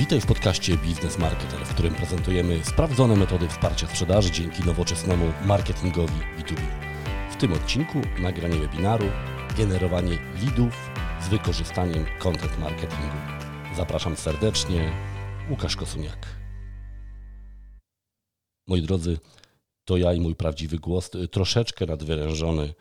Witaj w podcaście Biznes Marketer, w którym prezentujemy sprawdzone metody wsparcia sprzedaży dzięki nowoczesnemu marketingowi B2B. W tym odcinku nagranie webinaru Generowanie leadów z wykorzystaniem content marketingu. Zapraszam serdecznie, Łukasz Kosuniak. Moi drodzy, to ja i mój prawdziwy głos, troszeczkę nadwyrężony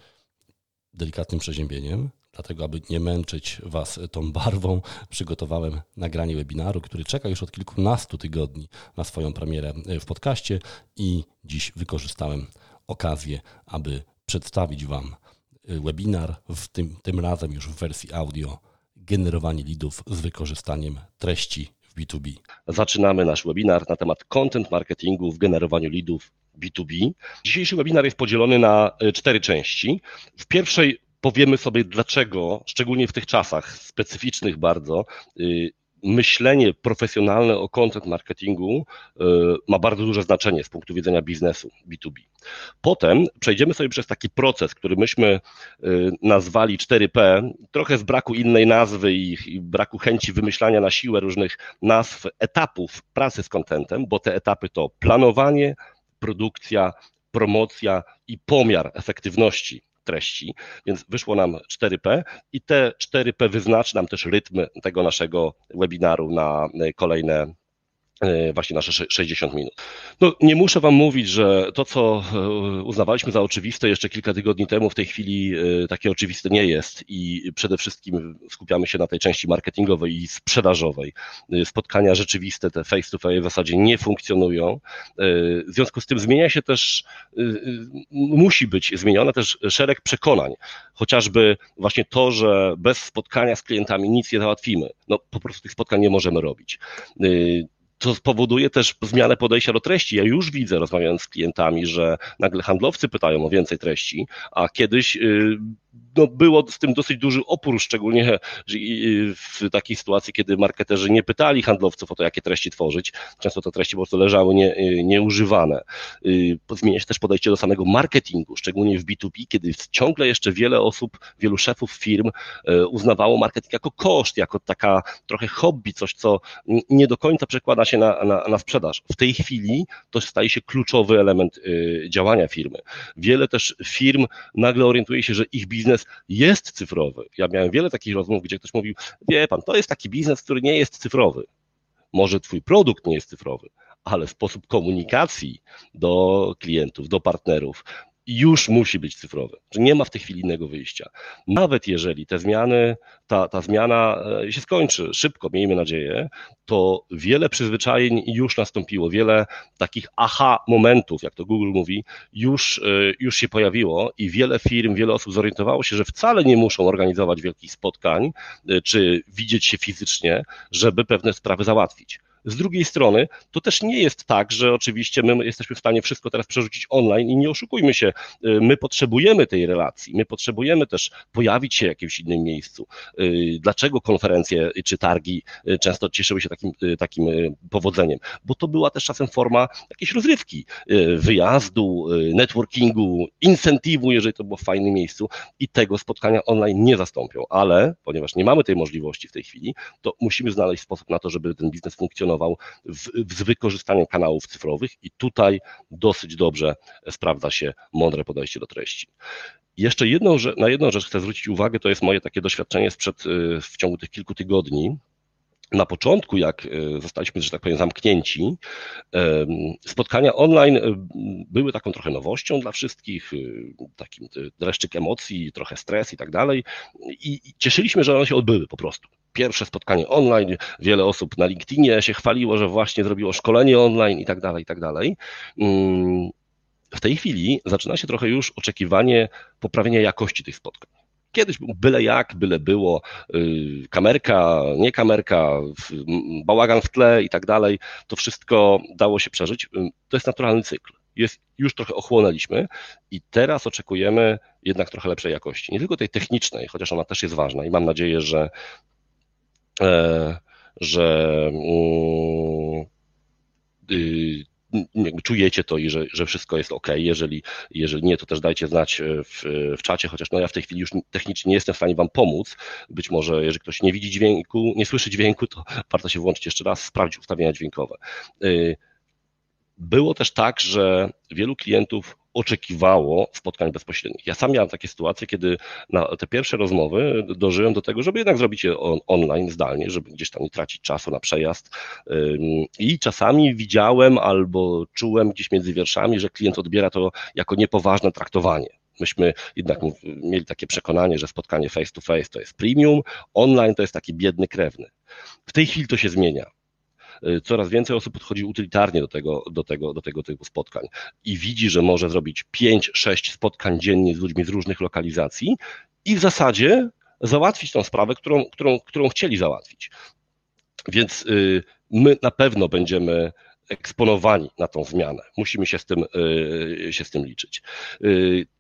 delikatnym przeziębieniem, Dlatego, aby nie męczyć Was tą barwą, przygotowałem nagranie webinaru, który czeka już od kilkunastu tygodni na swoją premierę w podcaście i dziś wykorzystałem okazję, aby przedstawić Wam webinar, w tym, tym razem już w wersji audio, generowanie leadów z wykorzystaniem treści w B2B. Zaczynamy nasz webinar na temat content marketingu w generowaniu leadów B2B. Dzisiejszy webinar jest podzielony na e, cztery części. W pierwszej powiemy sobie dlaczego, szczególnie w tych czasach specyficznych bardzo, y, myślenie profesjonalne o content marketingu y, ma bardzo duże znaczenie z punktu widzenia biznesu B2B. Potem przejdziemy sobie przez taki proces, który myśmy y, nazwali 4P, trochę z braku innej nazwy i braku chęci wymyślania na siłę różnych nazw etapów pracy z contentem, bo te etapy to planowanie, produkcja, promocja i pomiar efektywności treści, więc wyszło nam 4P i te 4P wyznaczy nam też rytm tego naszego webinaru na kolejne właśnie nasze 60 minut. No, nie muszę Wam mówić, że to, co e, uznawaliśmy za oczywiste jeszcze kilka tygodni temu, w tej chwili e, takie oczywiste nie jest i przede wszystkim skupiamy się na tej części marketingowej i sprzedażowej. Spotkania rzeczywiste, te face to face w zasadzie nie funkcjonują. W związku z tym zmienia się też, musi być zmienione też szereg przekonań. Chociażby właśnie to, że bez spotkania z klientami nic nie załatwimy. No, po prostu tych spotkań nie możemy robić to spowoduje też zmianę podejścia do treści. Ja już widzę, rozmawiając z klientami, że nagle handlowcy pytają o więcej treści, a kiedyś y, no, było z tym dosyć duży opór, szczególnie w takiej sytuacji, kiedy marketerzy nie pytali handlowców o to, jakie treści tworzyć. Często te treści po prostu leżały nie, nieużywane. Y, zmienia się też podejście do samego marketingu, szczególnie w B2B, kiedy ciągle jeszcze wiele osób, wielu szefów firm y, uznawało marketing jako koszt, jako taka trochę hobby, coś, co nie do końca przekłada się na, na, na sprzedaż. W tej chwili to staje się kluczowy element y, działania firmy. Wiele też firm nagle orientuje się, że ich biznes jest cyfrowy. Ja miałem wiele takich rozmów, gdzie ktoś mówił, wie pan, to jest taki biznes, który nie jest cyfrowy. Może twój produkt nie jest cyfrowy, ale sposób komunikacji do klientów, do partnerów, już musi być cyfrowy, nie ma w tej chwili innego wyjścia. Nawet jeżeli te zmiany, ta, ta zmiana e, się skończy szybko, miejmy nadzieję, to wiele przyzwyczajeń już nastąpiło, wiele takich aha momentów, jak to Google mówi, już, e, już się pojawiło i wiele firm, wiele osób zorientowało się, że wcale nie muszą organizować wielkich spotkań e, czy widzieć się fizycznie, żeby pewne sprawy załatwić. Z drugiej strony, to też nie jest tak, że oczywiście my jesteśmy w stanie wszystko teraz przerzucić online i nie oszukujmy się, y, my potrzebujemy tej relacji, my potrzebujemy też pojawić się w jakimś innym miejscu. Y, dlaczego konferencje czy targi y, często cieszyły się takim, takim powodzeniem? Bo to była też czasem forma jakiejś rozrywki, wyjazdu, networkingu, incentywu, jeżeli to było w fajnym miejscu i tego spotkania online nie zastąpią, ale ponieważ nie mamy tej możliwości w tej chwili, to musimy znaleźć sposób na to, żeby ten biznes funkcjonował funkcjonował w, z wykorzystaniem kanałów cyfrowych i tutaj dosyć dobrze sprawdza się mądre podejście do treści. Jeszcze jedną, na jedną rzecz chcę zwrócić uwagę, to jest moje takie doświadczenie sprzed, y, w ciągu tych kilku tygodni, na początku, jak y, zostaliśmy, że tak powiem, zamknięci, spotkania online y, były taką trochę nowością dla wszystkich, takim dreszczyk emocji, trochę stres i tak dalej. I cieszyliśmy, że one się odbyły po prostu pierwsze spotkanie online, wiele osób na LinkedInie się chwaliło, że właśnie zrobiło szkolenie online i tak dalej, i tak dalej. Mm, w tej chwili zaczyna się trochę już oczekiwanie poprawienia jakości tych spotkań. Kiedyś byle jak, byle było, y, kamerka, nie kamerka, bałagan w tle i tak dalej, to wszystko dało się przeżyć. Y, to jest naturalny cykl. Jest, już trochę ochłonęliśmy i teraz oczekujemy jednak trochę lepszej jakości. Nie tylko tej technicznej, chociaż ona też jest ważna i mam nadzieję, że że mm, y, czujecie to i że, że wszystko jest ok. Jeżeli, jeżeli nie, to też dajcie znać w, w czacie, chociaż no ja w tej chwili już technicznie nie jestem w stanie Wam pomóc. Być może, jeżeli ktoś nie widzi dźwięku, nie słyszy dźwięku, to warto się włączyć jeszcze raz, sprawdzić ustawienia dźwiękowe. Było też tak, że wielu klientów oczekiwało spotkań bezpośrednich. Ja sam miałem takie sytuacje, kiedy na te pierwsze rozmowy dożyłem do tego, żeby jednak zrobić je on, online, zdalnie, żeby gdzieś tam nie tracić czasu na przejazd. I czasami widziałem albo czułem gdzieś między wierszami, że klient odbiera to jako niepoważne traktowanie. Myśmy jednak mieli takie przekonanie, że spotkanie face to face to jest premium, online to jest taki biedny krewny. W tej chwili to się zmienia. Y, coraz więcej osób podchodzi utylitarnie do tego, do tego, do tego typu spotkań i widzi, że może zrobić 5-6 spotkań dziennie z ludźmi z różnych lokalizacji i w zasadzie załatwić tą sprawę, którą, którą, którą chcieli załatwić. Więc y, my na pewno będziemy eksponowani na tą zmianę. Musimy się z tym, y, się z tym liczyć.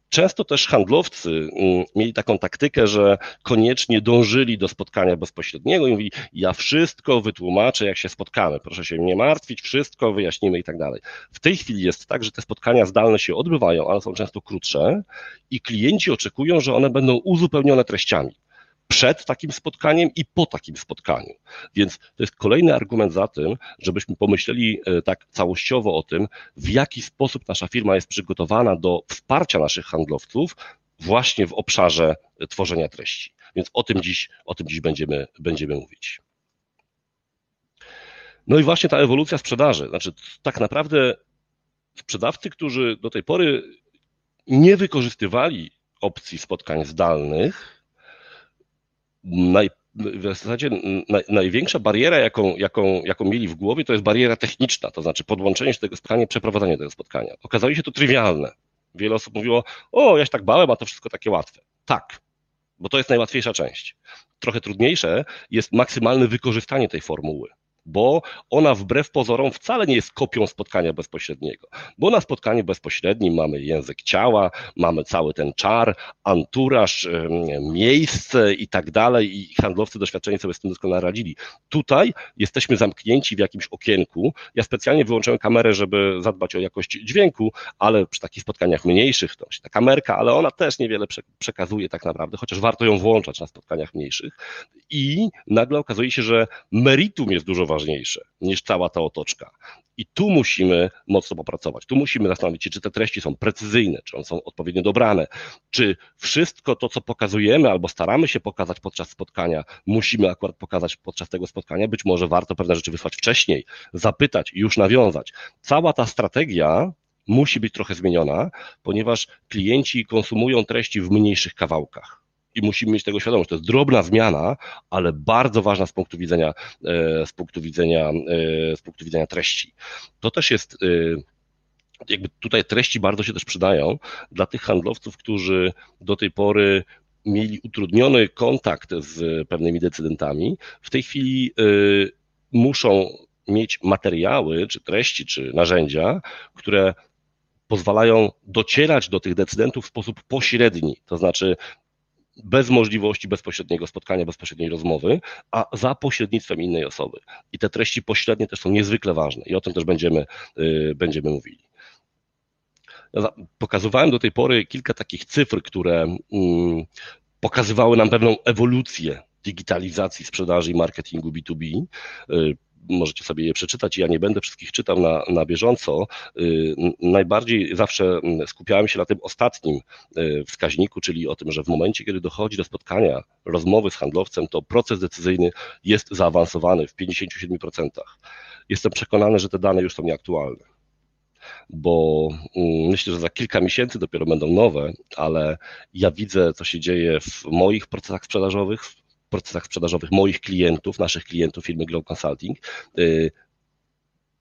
Często też handlowcy mm, mieli taką taktykę, że koniecznie dążyli do spotkania bezpośredniego i mówili, ja wszystko wytłumaczę, jak się spotkamy, proszę się nie martwić, wszystko wyjaśnimy i tak dalej. W tej chwili jest tak, że te spotkania zdalne się odbywają, ale są często krótsze i klienci oczekują, że one będą uzupełnione treściami przed takim spotkaniem i po takim spotkaniu. Więc to jest kolejny argument za tym, żebyśmy pomyśleli e, tak całościowo o tym, w jaki sposób nasza firma jest przygotowana do wsparcia naszych handlowców właśnie w obszarze tworzenia treści. Więc o tym dziś, o tym dziś będziemy, będziemy mówić. No i właśnie ta ewolucja sprzedaży. Znaczy, tak naprawdę sprzedawcy, którzy do tej pory nie wykorzystywali opcji spotkań zdalnych, naj, w zasadzie naj, największa bariera, jaką, jaką, jaką mieli w głowie, to jest bariera techniczna, to znaczy podłączenie się tego spotkania, przeprowadzenie tego spotkania. Okazało się to trywialne. Wiele osób mówiło, o, ja się tak bałem, a to wszystko takie łatwe. Tak, bo to jest najłatwiejsza część. Trochę trudniejsze jest maksymalne wykorzystanie tej formuły bo ona wbrew pozorom wcale nie jest kopią spotkania bezpośredniego. Bo na spotkaniu bezpośrednim mamy język ciała, mamy cały ten czar, anturaż, miejsce i tak dalej i handlowcy doświadczeni sobie z tym doskonale radzili. Tutaj jesteśmy zamknięci w jakimś okienku. Ja specjalnie wyłączyłem kamerę, żeby zadbać o jakość dźwięku, ale przy takich spotkaniach mniejszych to ta kamerka, ale ona też niewiele przekazuje tak naprawdę, chociaż warto ją włączać na spotkaniach mniejszych. I nagle okazuje się, że meritum jest dużo ważniejsze ważniejsze niż cała ta otoczka. I tu musimy mocno popracować. Tu musimy zastanowić się, czy te treści są precyzyjne, czy one są odpowiednio dobrane, czy wszystko to, co pokazujemy albo staramy się pokazać podczas spotkania, musimy akurat pokazać podczas tego spotkania. Być może warto pewne rzeczy wysłać wcześniej, zapytać i już nawiązać. Cała ta strategia musi być trochę zmieniona, ponieważ klienci konsumują treści w mniejszych kawałkach i musimy mieć tego świadomość. To jest drobna zmiana, ale bardzo ważna z punktu widzenia, e, z punktu widzenia, e, z punktu widzenia treści. To też jest e, jakby tutaj treści bardzo się też przydają dla tych handlowców, którzy do tej pory mieli utrudniony kontakt z pewnymi decydentami. W tej chwili muszą mieć materiały, czy treści, czy narzędzia, które pozwalają docierać do tych decydentów w sposób pośredni, to znaczy bez możliwości bezpośredniego spotkania, bezpośredniej rozmowy, a za pośrednictwem innej osoby. I te treści pośrednie też są niezwykle ważne i o tym też będziemy, y, będziemy mówili. Pokazywałem do tej pory kilka takich cyfr, które mm, pokazywały nam pewną ewolucję digitalizacji sprzedaży i marketingu B2B możecie sobie je przeczytać. Ja nie będę wszystkich czytał na, na bieżąco. Y, najbardziej zawsze mm, skupiałem się na tym ostatnim y, wskaźniku, czyli o tym, że w momencie, kiedy dochodzi do spotkania, rozmowy z handlowcem, to proces decyzyjny jest zaawansowany w 57%. Jestem przekonany, że te dane już są nieaktualne bo mm, myślę, że za kilka miesięcy dopiero będą nowe, ale ja widzę, co się dzieje w moich procesach sprzedażowych, procesach sprzedażowych moich klientów, naszych klientów firmy Glow Consulting, y,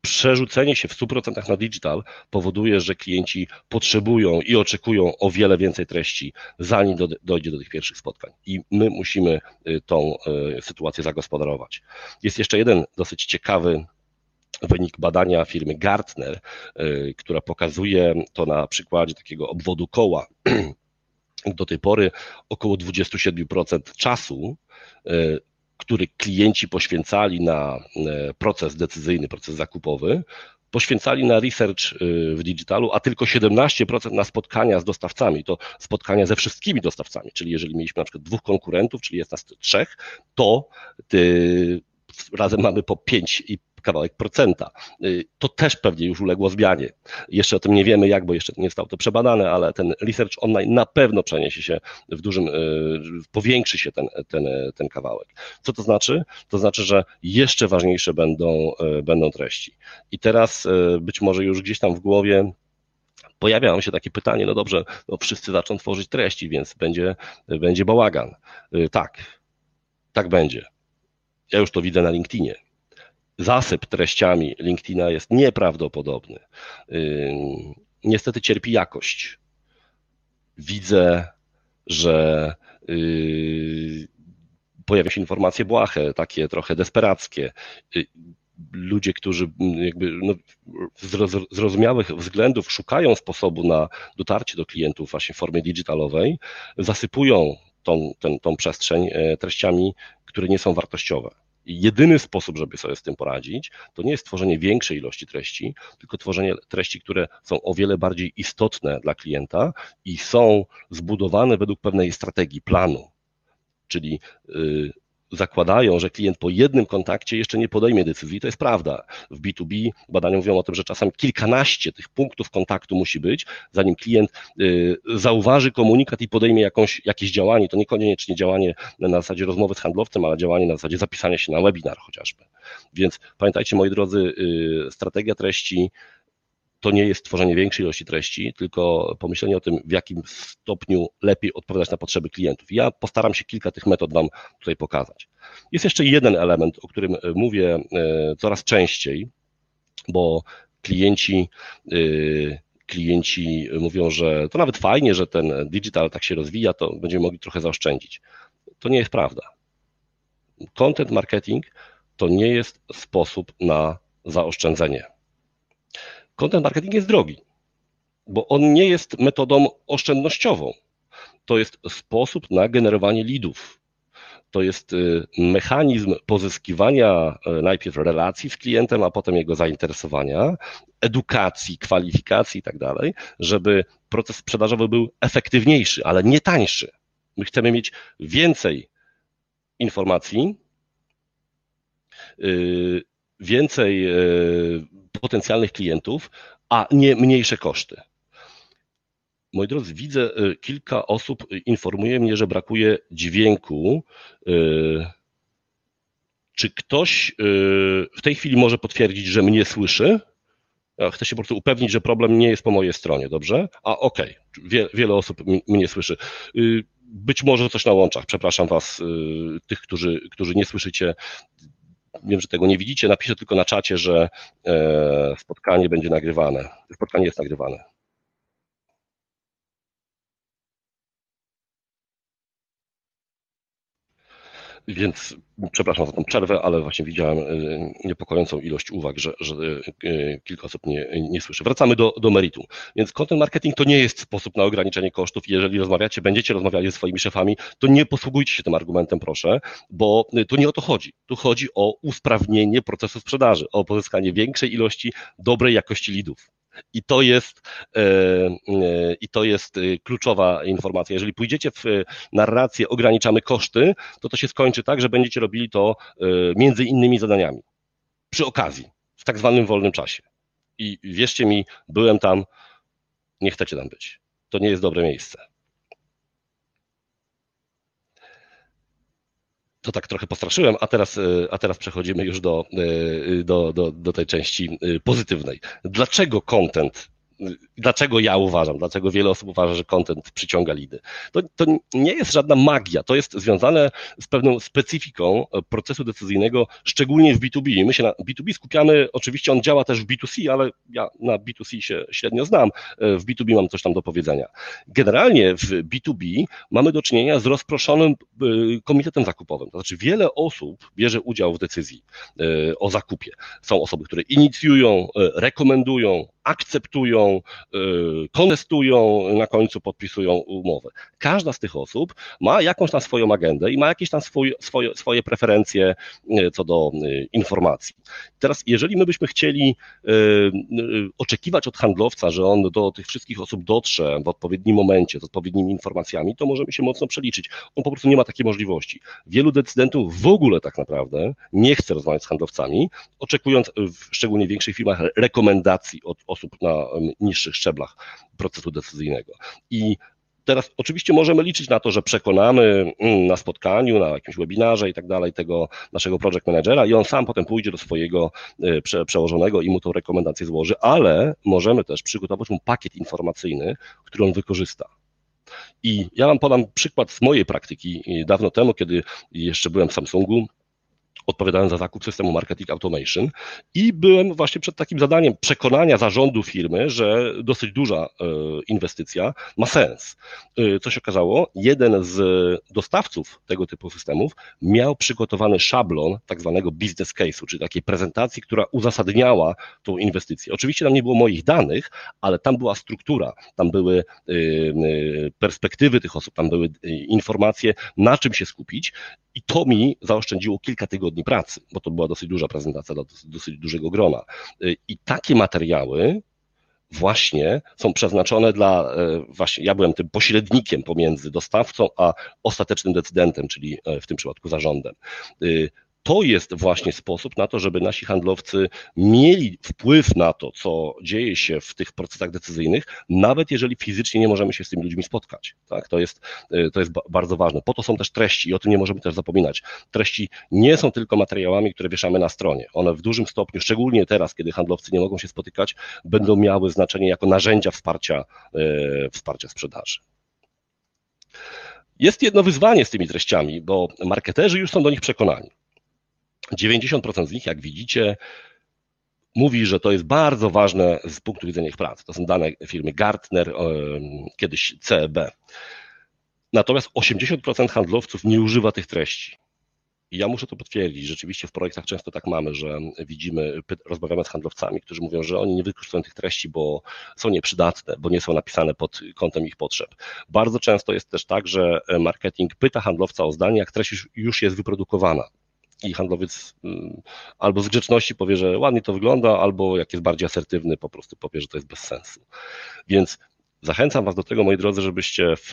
przerzucenie się w 100% na digital powoduje, że klienci potrzebują i oczekują o wiele więcej treści, zanim do, dojdzie do tych pierwszych spotkań. I my musimy y, tą y, sytuację zagospodarować. Jest jeszcze jeden dosyć ciekawy wynik badania firmy Gartner, która pokazuje to na przykładzie takiego obwodu koła. Do tej pory około 27% czasu E, który klienci poświęcali na e, proces decyzyjny, proces zakupowy, poświęcali na research w digitalu, a tylko 17% na spotkania z dostawcami. To spotkania ze wszystkimi dostawcami, czyli jeżeli mieliśmy na przykład dwóch konkurentów, czyli jest nas trzech, to ty, razem mamy po 5 i kawałek procenta. Y, to też pewnie już uległo zmianie. Jeszcze o tym nie wiemy jak, bo jeszcze nie zostało to przebadane, ale ten research online na pewno przeniesie się w dużym, y, powiększy się ten, ten, ten kawałek. Co to znaczy? To znaczy, że jeszcze ważniejsze będą, y, będą treści. I teraz być może już gdzieś tam w głowie pojawia się takie pytanie, no dobrze, no wszyscy zaczną tworzyć treści, więc będzie, będzie bałagan. Tak, tak będzie. Ja już to widzę na LinkedInie zasyp treściami LinkedIna jest nieprawdopodobny. Niestety cierpi jakość. Widzę, że y, pojawiają się informacje błahe, takie trochę desperackie. Y, ludzie, którzy jakby no, z zrozumiałych względów szukają sposobu na dotarcie do klientów właśnie w formie digitalowej, zasypują tą, ten, tą przestrzeń e, treściami, które nie są wartościowe jedyny sposób, żeby sobie z tym poradzić, to nie jest tworzenie większej ilości treści, tylko tworzenie treści, które są o wiele bardziej istotne dla klienta i są zbudowane według pewnej strategii, planu. Czyli y, zakładają, że klient po jednym kontakcie jeszcze nie podejmie decyzji. To jest prawda. W B2B badania mówią o tym, że czasem kilkanaście tych punktów kontaktu musi być, zanim klient y, zauważy komunikat i podejmie jakąś, jakieś działanie. To niekoniecznie działanie na zasadzie rozmowy z handlowcem, ale działanie na zasadzie zapisania się na webinar chociażby. Więc pamiętajcie, moi drodzy, y, strategia treści to nie jest tworzenie większej ilości treści, tylko pomyślenie o tym, w jakim stopniu lepiej odpowiadać na potrzeby klientów. Ja postaram się kilka tych metod Wam tutaj pokazać. Jest jeszcze jeden element, o którym e, mówię e, coraz częściej, bo klienci e, klienci mówią, że to nawet fajnie, że ten digital tak się rozwija, to będziemy mogli trochę zaoszczędzić. To nie jest prawda. Content marketing to nie jest sposób na zaoszczędzenie. Content marketing jest drogi, bo on nie jest metodą oszczędnościową. To jest sposób na generowanie lidów. To jest y, mechanizm pozyskiwania y, najpierw relacji z klientem, a potem jego zainteresowania, edukacji, kwalifikacji i tak dalej, żeby proces sprzedażowy był efektywniejszy, ale nie tańszy. My chcemy mieć więcej informacji, y, więcej potencjalnych klientów, a nie mniejsze koszty. Moi drodzy, widzę, y, kilka osób informuje mnie, że brakuje dźwięku. Y, czy ktoś y, w tej chwili może potwierdzić, że mnie słyszy? Chcę się po prostu upewnić, że problem nie jest po mojej stronie, dobrze? A okej, okay. Wie, wiele osób mnie słyszy. Być może coś na łączach. Przepraszam Was, tych, którzy, którzy nie słyszycie wiem, że tego nie widzicie, napiszę tylko na czacie, że e, spotkanie będzie nagrywane. Spotkanie jest nagrywane. Więc przepraszam za tą przerwę, ale właśnie widziałem e, niepokojącą ilość uwag, że, że e, kilka osób nie, nie słyszy. Wracamy do, do meritum. Więc content marketing to nie jest sposób na ograniczenie kosztów. Jeżeli rozmawiacie, będziecie rozmawiali ze swoimi szefami, to nie posługujcie się tym argumentem, proszę, bo to nie o to chodzi. Tu chodzi o usprawnienie procesu sprzedaży, o pozyskanie większej ilości dobrej jakości lidów. I to jest, e, e, i to jest e, kluczowa informacja. Jeżeli pójdziecie w narrację, ograniczamy koszty, to to się skończy tak, że będziecie robili to między innymi zadaniami. Przy okazji, w tak zwanym wolnym czasie. I wierzcie mi, byłem tam, nie chcecie tam być. To nie jest dobre miejsce. To tak trochę postraszyłem, a teraz, e, a teraz przechodzimy już do, e, do, do, do tej części e, pozytywnej. Dlaczego content dlaczego ja uważam, dlaczego wiele osób uważa, że content przyciąga lidy. To, to nie jest żadna magia, to jest związane z pewną specyfiką procesu decyzyjnego, szczególnie w B2B. My się na B2B skupiamy, oczywiście on działa też w B2C, ale ja na B2C się średnio znam, w B2B mam coś tam do powiedzenia. Generalnie w B2B mamy do czynienia z rozproszonym y, komitetem zakupowym, to znaczy wiele osób bierze udział w decyzji o zakupie. Są osoby, które inicjują, rekomendują, akceptują, kontestują, na końcu podpisują umowę. Każda z tych osób ma jakąś tam swoją agendę i ma jakieś tam swoje, swoje, swoje preferencje co do informacji. Teraz, jeżeli my byśmy chcieli oczekiwać od handlowca, że on do tych wszystkich osób dotrze w odpowiednim momencie, z odpowiednimi informacjami, to możemy się mocno przeliczyć. On po prostu nie ma takiej możliwości. Wielu decydentów w ogóle tak naprawdę nie chce rozmawiać z handlowcami, oczekując w szczególnie większych firmach rekomendacji od osób na niższych szczeblach procesu decyzyjnego. I Teraz oczywiście możemy liczyć na to, że przekonamy mm, na spotkaniu, na jakimś webinarze i tak dalej tego naszego project managera i on sam potem pójdzie do swojego prze, przełożonego i mu tą rekomendację złoży, ale możemy też przygotować mu pakiet informacyjny, który on wykorzysta. I ja Wam podam przykład z mojej praktyki dawno temu, kiedy jeszcze byłem w Samsungu odpowiadałem za zakup systemu Marketing Automation i byłem właśnie przed takim zadaniem przekonania zarządu firmy, że dosyć duża e, inwestycja ma sens. E, co się okazało? Jeden z dostawców tego typu systemów miał przygotowany szablon tak zwanego business case'u, czyli takiej prezentacji, która uzasadniała tą inwestycję. Oczywiście tam nie było moich danych, ale tam była struktura, tam były e, perspektywy tych osób, tam były informacje, na czym się skupić i to mi zaoszczędziło kilka tygodni pracy, bo to była dosyć duża prezentacja dla dosyć dużego grona. Y, I takie materiały właśnie są przeznaczone dla, y, właśnie ja byłem tym pośrednikiem pomiędzy dostawcą a ostatecznym decydentem, czyli y, w tym przypadku zarządem to jest właśnie sposób na to, żeby nasi handlowcy mieli wpływ na to, co dzieje się w tych procesach decyzyjnych, nawet jeżeli fizycznie nie możemy się z tymi ludźmi spotkać. Tak? To, jest, y, to jest bardzo ważne. Po to są też treści i o tym nie możemy też zapominać. Treści nie są tylko materiałami, które wieszamy na stronie. One w dużym stopniu, szczególnie teraz, kiedy handlowcy nie mogą się spotykać, będą miały znaczenie jako narzędzia wsparcia, y, wsparcia sprzedaży. Jest jedno wyzwanie z tymi treściami, bo marketerzy już są do nich przekonani. 90% z nich, jak widzicie, mówi, że to jest bardzo ważne z punktu widzenia ich pracy. To są dane firmy Gartner, kiedyś CEB. Natomiast 80% handlowców nie używa tych treści. I ja muszę to potwierdzić. Rzeczywiście w projektach często tak mamy, że widzimy, rozmawiamy z handlowcami, którzy mówią, że oni nie wykorzystują tych treści, bo są nieprzydatne, bo nie są napisane pod kątem ich potrzeb. Bardzo często jest też tak, że marketing pyta handlowca o zdanie, jak treść już jest wyprodukowana i handlowiec mm, albo z grzeczności powie, że ładnie to wygląda, albo jak jest bardziej asertywny, po prostu powie, że to jest bez sensu. Więc zachęcam Was do tego, moi drodzy, żebyście w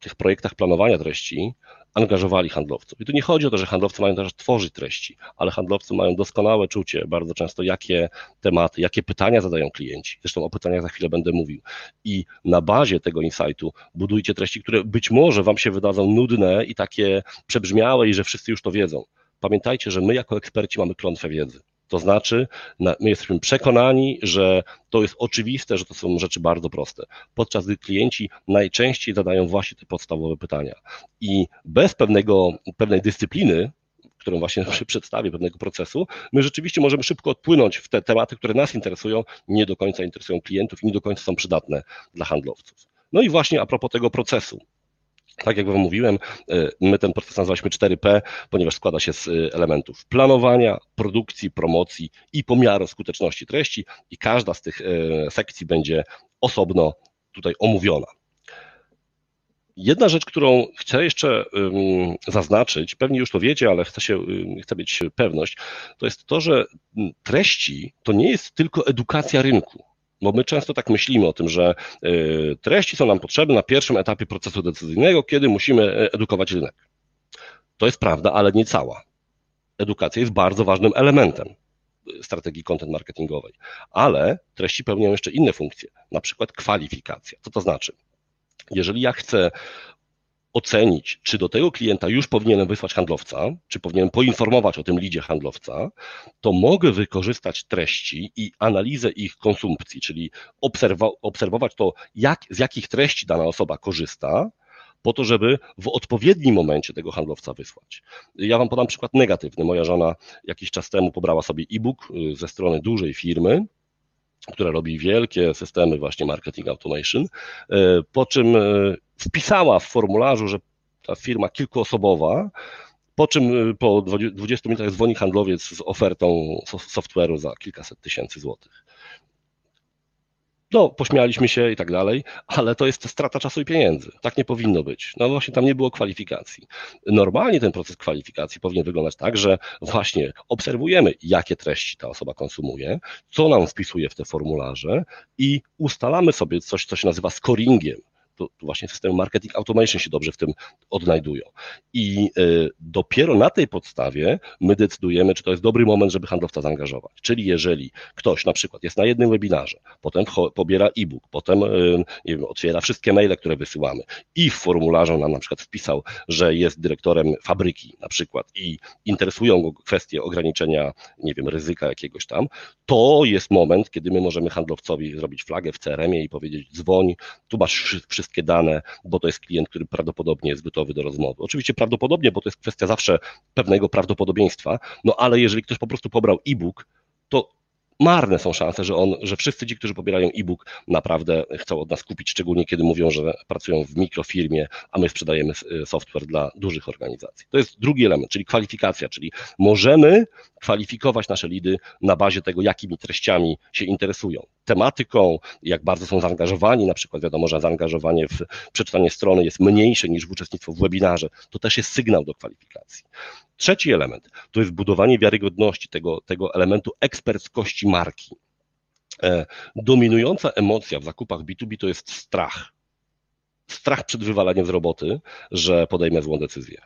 tych projektach planowania treści angażowali handlowców. I tu nie chodzi o to, że handlowcy mają też tworzyć treści, ale handlowcy mają doskonałe czucie bardzo często, jakie tematy, jakie pytania zadają klienci. Zresztą o pytaniach za chwilę będę mówił. I na bazie tego insightu budujcie treści, które być może Wam się wydadzą nudne i takie przebrzmiałe i że wszyscy już to wiedzą. Pamiętajcie, że my jako eksperci mamy klątwę wiedzy. To znaczy, my jesteśmy przekonani, że to jest oczywiste, że to są rzeczy bardzo proste, podczas gdy klienci najczęściej zadają właśnie te podstawowe pytania. I bez pewnego, pewnej dyscypliny, którą właśnie przedstawię, pewnego procesu, my rzeczywiście możemy szybko odpłynąć w te tematy, które nas interesują, nie do końca interesują klientów i nie do końca są przydatne dla handlowców. No i właśnie a propos tego procesu. Tak jak Wam mówiłem, e, my ten proces nazwaliśmy 4P, ponieważ składa się z e, elementów planowania, produkcji, promocji i pomiaru skuteczności treści i każda z tych e, sekcji będzie osobno tutaj omówiona. Jedna rzecz, którą chcę jeszcze zaznaczyć, pewnie już to wiecie, ale chcę, się, chcę mieć pewność, to jest to, że treści to nie jest tylko edukacja rynku. Bo my często tak myślimy o tym, że y, treści są nam potrzebne na pierwszym etapie procesu decyzyjnego, kiedy musimy e, edukować rynek. To jest prawda, ale nie cała. Edukacja jest bardzo ważnym elementem y, strategii content marketingowej, ale treści pełnią jeszcze inne funkcje, na przykład kwalifikacja. Co to znaczy? Jeżeli ja chcę ocenić, czy do tego klienta już powinienem wysłać handlowca, czy powinienem poinformować o tym lidzie handlowca, to mogę wykorzystać treści i analizę ich konsumpcji, czyli obserwować to, jak, z jakich treści dana osoba korzysta, po to, żeby w odpowiednim momencie tego handlowca wysłać. Ja Wam podam przykład negatywny. Moja żona jakiś czas temu pobrała sobie e-book y, ze strony dużej firmy, która robi wielkie systemy właśnie marketing automation, y, po czym y, wpisała w formularzu, że ta firma kilkuosobowa, po czym y, po 20 minutach dzwoni handlowiec z ofertą software'u za kilkaset tysięcy złotych. no, pośmialiśmy się i tak dalej, ale to jest strata czasu i pieniędzy. Tak nie powinno być. No właśnie tam nie było kwalifikacji. Normalnie ten proces kwalifikacji powinien wyglądać tak, że właśnie obserwujemy, jakie treści ta osoba konsumuje, co nam wpisuje w te formularze i ustalamy sobie coś, co się nazywa scoringiem to właśnie systemy marketing automation się dobrze w tym odnajdują. I y, dopiero na tej podstawie my decydujemy, czy to jest dobry moment, żeby handlowca zaangażować. Czyli jeżeli ktoś na przykład jest na jednym webinarze, potem pobiera e-book, potem y, nie wiem, otwiera wszystkie maile, które wysyłamy i w formularzu nam na przykład wpisał, że jest dyrektorem fabryki na przykład i interesują go kwestie ograniczenia, nie wiem, ryzyka jakiegoś tam, to jest moment, kiedy my możemy handlowcowi zrobić flagę w CRM-ie i powiedzieć dzwoń, tu masz wszystkie dane, bo to jest klient, który prawdopodobnie jest gotowy do rozmowy. Oczywiście prawdopodobnie, bo to jest kwestia zawsze pewnego prawdopodobieństwa, no ale jeżeli ktoś po prostu pobrał e-book, to marne są szanse, że on, że wszyscy ci, którzy pobierają e-book, naprawdę chcą od nas kupić, szczególnie kiedy mówią, że pracują w mikrofirmie, a my sprzedajemy e, software dla dużych organizacji. To jest drugi element, czyli kwalifikacja, czyli możemy kwalifikować nasze lidy na bazie tego, jakimi treściami się interesują. Tematyką, jak bardzo są zaangażowani, na przykład wiadomo, że zaangażowanie w przeczytanie strony jest mniejsze niż w uczestnictwo w webinarze, to też jest sygnał do kwalifikacji. Trzeci element to jest budowanie wiarygodności tego, tego elementu eksperckości marki. E, dominująca emocja w zakupach B2B to jest strach. Strach przed wywalaniem z roboty, że podejmę złą decyzję.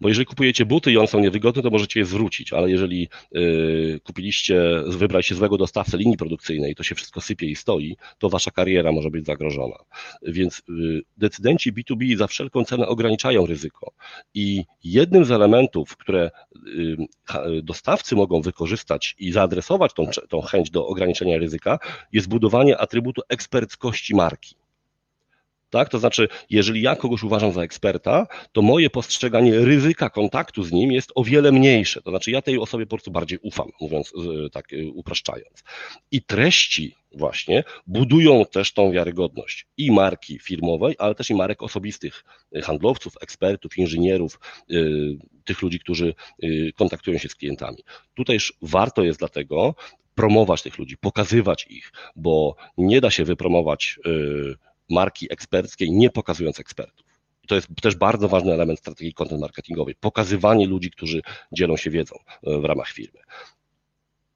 Bo jeżeli kupujecie buty i one są niewygodne, to możecie je zwrócić, ale jeżeli y, kupiliście, wybraliście złego dostawcę linii produkcyjnej, to się wszystko sypie i stoi, to wasza kariera może być zagrożona. Więc y, decydenci B2B za wszelką cenę ograniczają ryzyko. I jednym z elementów, które y, dostawcy mogą wykorzystać i zaadresować tą, tą chęć do ograniczenia ryzyka, jest budowanie atrybutu eksperckości marki. Tak? To znaczy, jeżeli ja kogoś uważam za eksperta, to moje postrzeganie ryzyka kontaktu z nim jest o wiele mniejsze. To znaczy, ja tej osobie po prostu bardziej ufam, mówiąc tak y, upraszczając. I treści właśnie budują też tą wiarygodność i marki firmowej, ale też i marek osobistych y, handlowców, ekspertów, inżynierów, tych ludzi, którzy kontaktują się z klientami. Tutejż warto jest dlatego promować tych ludzi, pokazywać ich, bo nie da się wypromować marki eksperckiej, nie pokazując ekspertów. To jest też bardzo ważny element strategii content marketingowej. Pokazywanie ludzi, którzy dzielą się wiedzą e, w ramach firmy.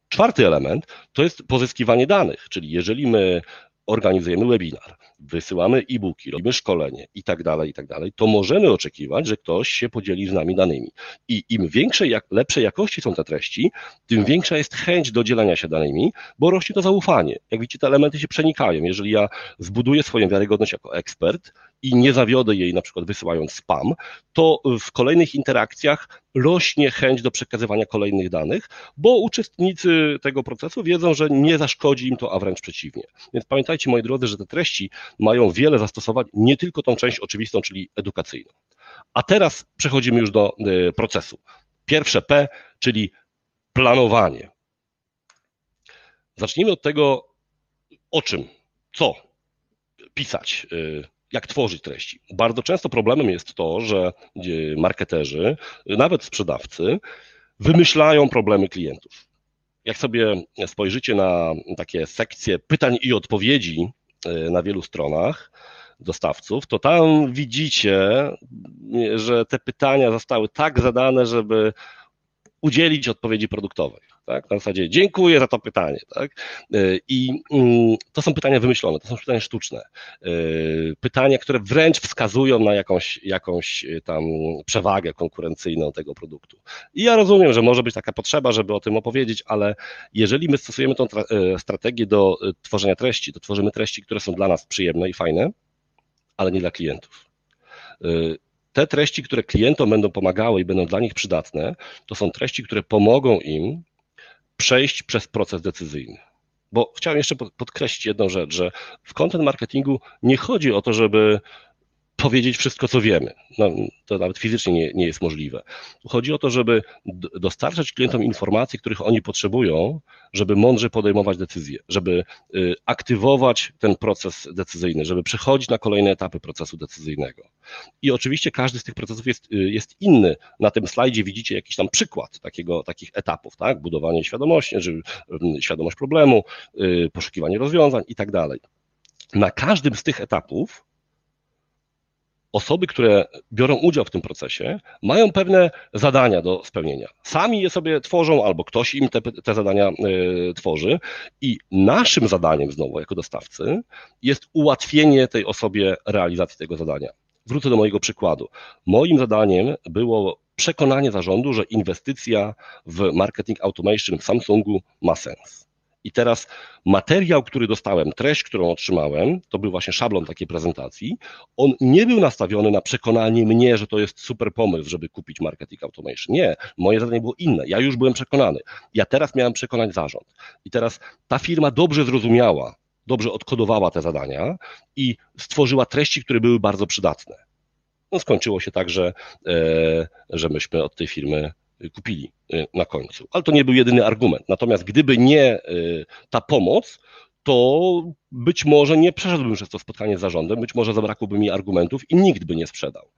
Czwarty element to jest pozyskiwanie danych, czyli jeżeli my organizujemy webinar, wysyłamy e-booki, robimy szkolenie i tak dalej, i tak dalej, to możemy oczekiwać, że ktoś się podzieli z nami danymi. I im większe, jak, lepszej jakości są te treści, tym większa jest chęć do dzielenia się danymi, bo rośnie to zaufanie. Jak widzicie, te elementy się przenikają. Jeżeli ja zbuduję swoją wiarygodność jako ekspert i nie zawiodę jej na przykład wysyłając spam, to w kolejnych interakcjach rośnie chęć do przekazywania kolejnych danych, bo uczestnicy tego procesu wiedzą, że nie zaszkodzi im to, a wręcz przeciwnie. Więc pamiętajcie, moi drodzy, że te treści mają wiele zastosowań, nie tylko tą część oczywistą, czyli edukacyjną. A teraz przechodzimy już do y, procesu. Pierwsze P, czyli planowanie. Zacznijmy od tego, o czym, co pisać, y, jak tworzyć treści. Bardzo często problemem jest to, że marketerzy, nawet sprzedawcy, wymyślają problemy klientów. Jak sobie spojrzycie na takie sekcje pytań i odpowiedzi Y, na wielu stronach dostawców, to tam widzicie, że te pytania zostały tak zadane, żeby udzielić odpowiedzi produktowej. Tak? Na zasadzie dziękuję za to pytanie. Tak? Y, I mm, to są pytania wymyślone, to są pytania sztuczne. Y, pytania, które wręcz wskazują na jakąś, jakąś tam przewagę konkurencyjną tego produktu. I ja rozumiem, że może być taka potrzeba, żeby o tym opowiedzieć, ale jeżeli my stosujemy tą strategię do tworzenia treści, to tworzymy treści, które są dla nas przyjemne i fajne, ale nie dla klientów te treści, które klientom będą pomagały i będą dla nich przydatne, to są treści, które pomogą im przejść przez proces decyzyjny. Bo chciałem jeszcze podkreślić jedną rzecz, że w content marketingu nie chodzi o to, żeby powiedzieć wszystko, co wiemy. No, to nawet fizycznie nie, nie jest możliwe. Chodzi o to, żeby dostarczać klientom informacji, których oni potrzebują, żeby mądrze podejmować decyzje, żeby y, aktywować ten proces decyzyjny, żeby przechodzić na kolejne etapy procesu decyzyjnego. I oczywiście każdy z tych procesów jest, y, jest inny. Na tym slajdzie widzicie jakiś tam przykład takiego, takich etapów, tak? Budowanie świadomości, żeby, świadomość problemu, y, poszukiwanie rozwiązań i tak dalej. Na każdym z tych etapów osoby, które biorą udział w tym procesie, mają pewne zadania do spełnienia. Sami je sobie tworzą, albo ktoś im te, te zadania y, tworzy, i naszym zadaniem, znowu jako dostawcy, jest ułatwienie tej osobie realizacji tego zadania. Wrócę do mojego przykładu. Moim zadaniem było przekonanie zarządu, że inwestycja w marketing automation w Samsungu ma sens. I teraz materiał, który dostałem, treść, którą otrzymałem, to był właśnie szablon takiej prezentacji. On nie był nastawiony na przekonanie mnie, że to jest super pomysł, żeby kupić marketing automation. Nie, moje zadanie było inne. Ja już byłem przekonany. Ja teraz miałem przekonać zarząd. I teraz ta firma dobrze zrozumiała, dobrze odkodowała te zadania i stworzyła treści, które były bardzo przydatne. No, skończyło się tak, że, e, że myśmy od tej firmy kupili y, na końcu. Ale to nie był jedyny argument. Natomiast gdyby nie y, ta pomoc, to być może nie przeszedłbym przez to spotkanie z zarządem, być może zabrakłoby mi argumentów i nikt by nie sprzedał.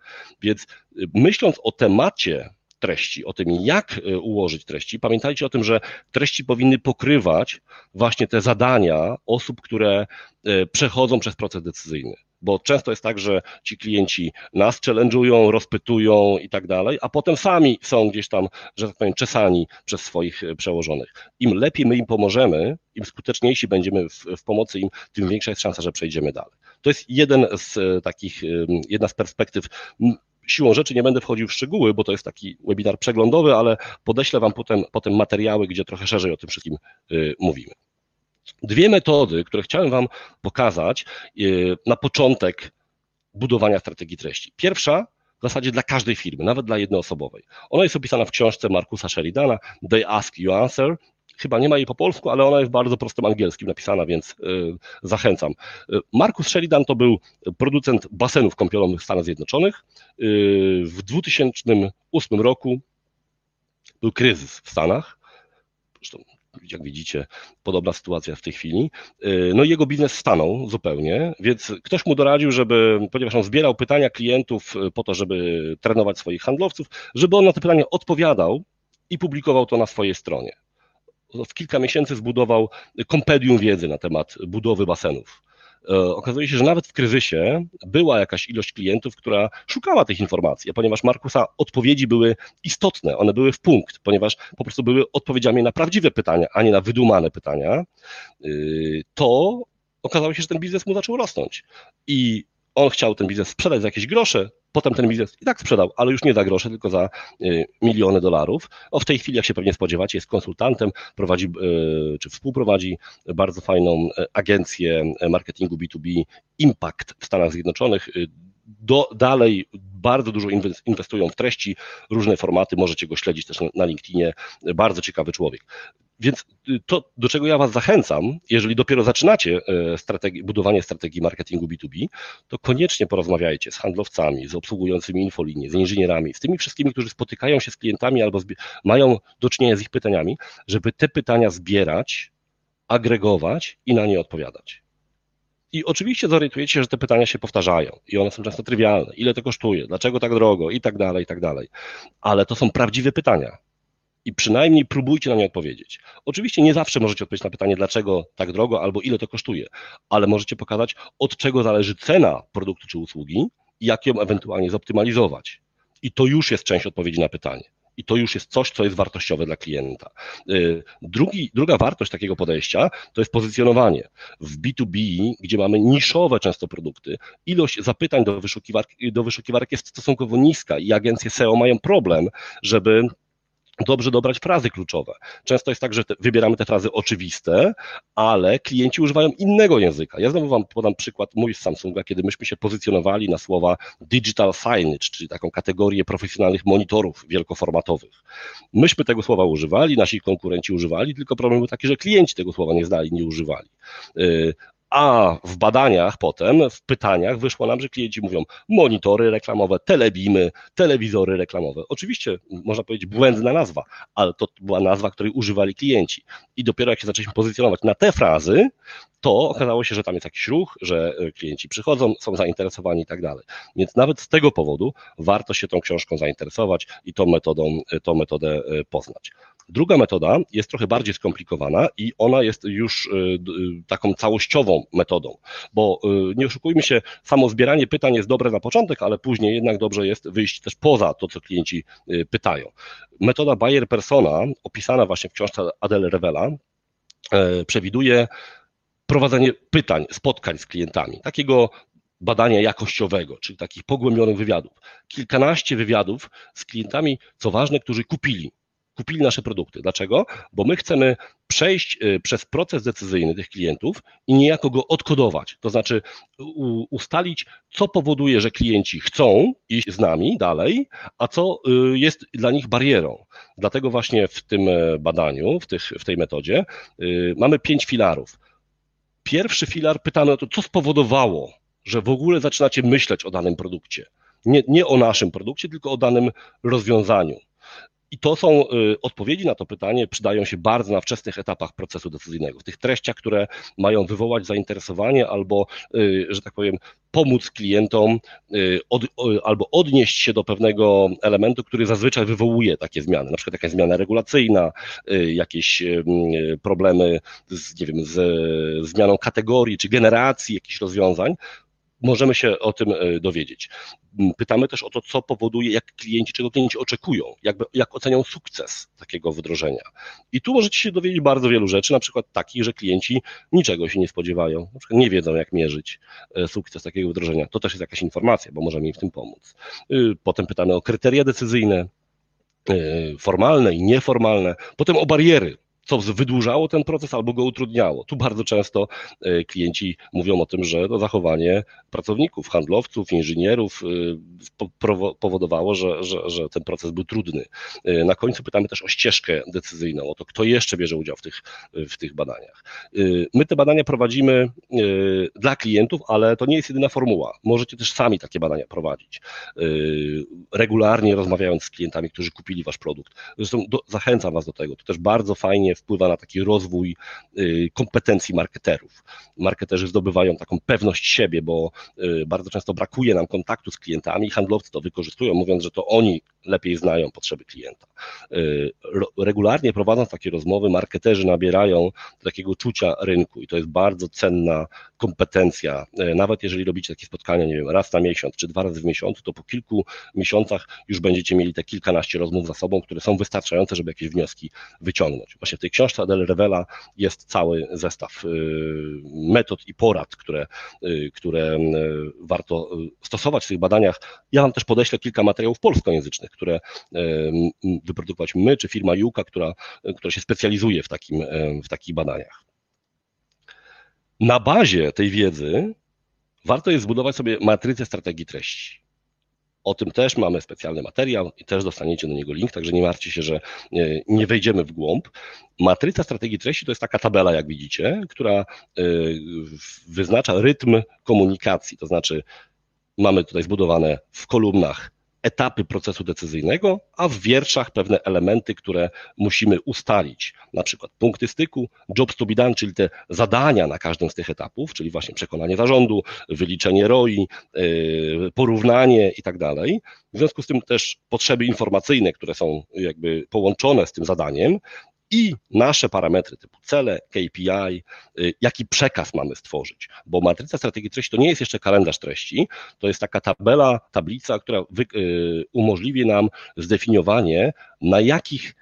Więc y, myśląc o temacie treści, o tym, jak ułożyć treści, pamiętajcie o tym, że treści powinny pokrywać właśnie te zadania osób, które przechodzą przez proces decyzyjny bo często jest tak, że ci klienci nas challenge'ują, rozpytują i tak dalej, a potem sami są gdzieś tam, że tak powiem, czesani przez swoich e, przełożonych. Im lepiej my im pomożemy, im skuteczniejsi będziemy w, w pomocy im, tym większa jest szansa, że przejdziemy dalej. To jest jeden z e, takich, jedna z perspektyw siłą rzeczy nie będę wchodził w szczegóły, bo to jest taki webinar przeglądowy, ale podeślę Wam potem, potem materiały, gdzie trochę szerzej o tym wszystkim y, mówimy. Dwie metody, które chciałem Wam pokazać y, na początek budowania strategii treści. Pierwsza w zasadzie dla każdej firmy, nawet dla jednoosobowej. Ona jest opisana w książce Markusa Sheridana, They Ask You Answer. Chyba nie ma jej po polsku, ale ona jest w bardzo prostym angielskim napisana, więc y, zachęcam. Y, Markus Sheridan to był producent basenów kąpielowych w Stanach Zjednoczonych. w 2008 roku był kryzys w Stanach. Zresztą jak widzicie, podobna sytuacja w tej chwili. Y, no i jego biznes stanął zupełnie, więc ktoś mu doradził, żeby, ponieważ on zbierał pytania klientów y, po to, żeby trenować swoich handlowców, żeby on na te pytania odpowiadał i publikował to na swojej stronie. W kilka miesięcy zbudował kompedium wiedzy na temat budowy basenów. E, okazuje się, że nawet w kryzysie była jakaś ilość klientów, która szukała tych informacji, a ponieważ Markusa odpowiedzi były istotne, one były w punkt, ponieważ po prostu były odpowiedziami na prawdziwe pytania, a nie na wydumane pytania, y, to okazało się, że ten biznes mu zaczął rosnąć. I on chciał ten biznes sprzedać za jakieś grosze, potem ten biznes i tak sprzedał, ale już nie za grosze, tylko za y, miliony dolarów. O w tej chwili, jak się pewnie spodziewacie, jest konsultantem, prowadzi y, czy współprowadzi bardzo fajną y, agencję marketingu B2B Impact w Stanach Zjednoczonych. Do, dalej bardzo dużo inwestują w treści, różne formaty, możecie go śledzić też na LinkedInie, bardzo ciekawy człowiek. Więc y, to, do czego ja Was zachęcam, jeżeli dopiero zaczynacie e, budowanie strategii marketingu B2B, to koniecznie porozmawiajcie z handlowcami, z obsługującymi infolinię, z inżynierami, z tymi wszystkimi, którzy spotykają się z klientami albo mają do czynienia z ich pytaniami, żeby te pytania zbierać, agregować i na nie odpowiadać. I oczywiście zorientujecie się, że te pytania się powtarzają i one są często trywialne. Ile to kosztuje? Dlaczego tak drogo? I tak dalej, i tak dalej. Ale to są prawdziwe pytania i przynajmniej próbujcie na nie odpowiedzieć. Oczywiście nie zawsze możecie odpowiedzieć na pytanie, dlaczego tak drogo albo ile to kosztuje, ale możecie pokazać, od czego zależy cena produktu czy usługi i jak ją ewentualnie zoptymalizować. I to już jest część odpowiedzi na pytanie. I to już jest coś, co jest wartościowe dla klienta. Y, drugi, druga wartość takiego podejścia to jest pozycjonowanie. W B2B, gdzie mamy niszowe często produkty, ilość zapytań do wyszukiwarki, do wyszukiwarek jest stosunkowo niska i agencje SEO mają problem, żeby dobrze dobrać frazy kluczowe. Często jest tak, że te, wybieramy te frazy oczywiste, ale klienci używają innego języka. Ja znowu Wam podam przykład mój z Samsunga, kiedy myśmy się pozycjonowali na słowa digital signage, czyli taką kategorię profesjonalnych monitorów wielkoformatowych. Myśmy tego słowa używali, nasi konkurenci używali, tylko problem był taki, że klienci tego słowa nie znali, nie używali. A w badaniach potem, w pytaniach wyszło nam, że klienci mówią monitory reklamowe, telebimy, telewizory reklamowe. Oczywiście, można powiedzieć, błędna nazwa, ale to była nazwa, której używali klienci. I dopiero jak się zaczęliśmy pozycjonować na te frazy, to okazało się, że tam jest jakiś ruch, że e, klienci przychodzą, są zainteresowani i tak dalej. Więc nawet z tego powodu warto się tą książką zainteresować i tą metodą, e, tą metodę e, poznać. Druga metoda jest trochę bardziej skomplikowana i ona jest już taką całościową metodą, bo nie oszukujmy się, samo zbieranie pytań jest dobre na początek, ale później jednak dobrze jest wyjść też poza to, co klienci pytają. Metoda Bayer Persona, opisana właśnie w książce Adele Revela, przewiduje prowadzenie pytań, spotkań z klientami, takiego badania jakościowego, czyli takich pogłębionych wywiadów. Kilkanaście wywiadów z klientami, co ważne, którzy kupili. Kupili nasze produkty. Dlaczego? Bo my chcemy przejść y, przez proces decyzyjny tych klientów i niejako go odkodować. To znaczy ustalić, co powoduje, że klienci chcą iść z nami dalej, a co y, jest dla nich barierą. Dlatego właśnie w tym e, badaniu, w, tych, w tej metodzie y, mamy pięć filarów pierwszy filar pytamy o to, co spowodowało, że w ogóle zaczynacie myśleć o danym produkcie. Nie, nie o naszym produkcie, tylko o danym rozwiązaniu. I to są y, odpowiedzi na to pytanie, przydają się bardzo na wczesnych etapach procesu decyzyjnego, w tych treściach, które mają wywołać zainteresowanie albo, y, że tak powiem, pomóc klientom y, od, albo odnieść się do pewnego elementu, który zazwyczaj wywołuje takie zmiany, na przykład jakaś zmiana regulacyjna, jakieś problemy z, nie wiem, z zmianą kategorii czy generacji jakichś rozwiązań, możemy się o tym e, dowiedzieć. Pytamy też o to, co powoduje, jak klienci, czego klienci oczekują, jak, jak ocenią sukces takiego wdrożenia. I tu możecie się dowiedzieć bardzo wielu rzeczy, na przykład takich, że klienci niczego się nie spodziewają, na przykład nie wiedzą, jak mierzyć e, sukces takiego wdrożenia. To też jest jakaś informacja, bo możemy im w tym pomóc. Y, potem pytamy o kryteria decyzyjne, y, formalne i nieformalne, potem o bariery, co wydłużało ten proces albo go utrudniało. Tu bardzo często e, klienci mówią o tym, że to zachowanie pracowników, handlowców, inżynierów e, powodowało, że, że, że ten proces był trudny. E, na końcu pytamy też o ścieżkę decyzyjną, o to, kto jeszcze bierze udział w tych, w tych badaniach. My te badania prowadzimy dla klientów, ale to nie jest jedyna formuła. Możecie też sami takie badania prowadzić. Regularnie rozmawiając z klientami, którzy kupili wasz produkt. Zresztą do, zachęcam was do tego. To też bardzo fajnie wpływa na taki rozwój y, kompetencji marketerów. Marketerzy zdobywają taką pewność siebie, bo y, bardzo często brakuje nam kontaktu z klientami i handlowcy to wykorzystują, mówiąc, że to oni lepiej znają potrzeby klienta. Y, regularnie prowadząc takie rozmowy, marketerzy nabierają takiego czucia rynku i to jest bardzo cenna kompetencja. Nawet jeżeli robicie takie spotkania, nie wiem, raz na miesiąc czy dwa razy w miesiącu, to po kilku miesiącach już będziecie mieli te kilkanaście rozmów za sobą, które są wystarczające, żeby jakieś wnioski wyciągnąć. Właśnie w tej książce Adele Revela jest cały zestaw y, metod i porad, które, y, które warto stosować w tych badaniach. Ja Wam też podeślę kilka materiałów polskojęzycznych, które wyprodukować my, czy firma Juka, która, która się specjalizuje w, takim, w takich badaniach. Na bazie tej wiedzy warto jest zbudować sobie matrycę strategii treści. O tym też mamy specjalny materiał i też dostaniecie do niego link, także nie martwcie się, że e, nie wejdziemy w głąb. Matryca strategii treści to jest taka tabela, jak widzicie, która e, wyznacza rytm komunikacji, to znaczy mamy tutaj zbudowane w kolumnach etapy procesu decyzyjnego, a w wierszach pewne elementy, które musimy ustalić, na przykład punkty styku, jobs to be done, czyli te zadania na każdym z tych etapów, czyli właśnie przekonanie zarządu, wyliczenie ROI, yy, porównanie i tak dalej. W związku z tym też potrzeby informacyjne, które są jakby połączone z tym zadaniem, i nasze parametry typu cele, KPI, y, jaki przekaz mamy stworzyć. Bo matryca strategii treści to nie jest jeszcze kalendarz treści, to jest taka tabela, tablica, która y, umożliwi nam zdefiniowanie, na jakich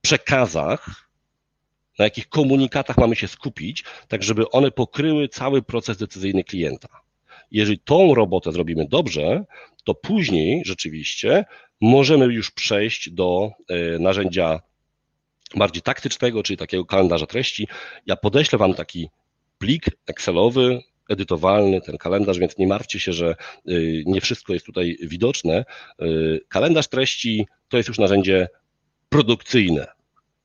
przekazach, na jakich komunikatach mamy się skupić, tak żeby one pokryły cały proces decyzyjny klienta. Jeżeli tą robotę zrobimy dobrze, to później rzeczywiście możemy już przejść do y, narzędzia bardziej taktycznego, czyli takiego kalendarza treści. Ja podeślę Wam taki plik Excelowy, edytowalny, ten kalendarz, więc nie martwcie się, że y, nie wszystko jest tutaj widoczne. Y, kalendarz treści to jest już narzędzie produkcyjne,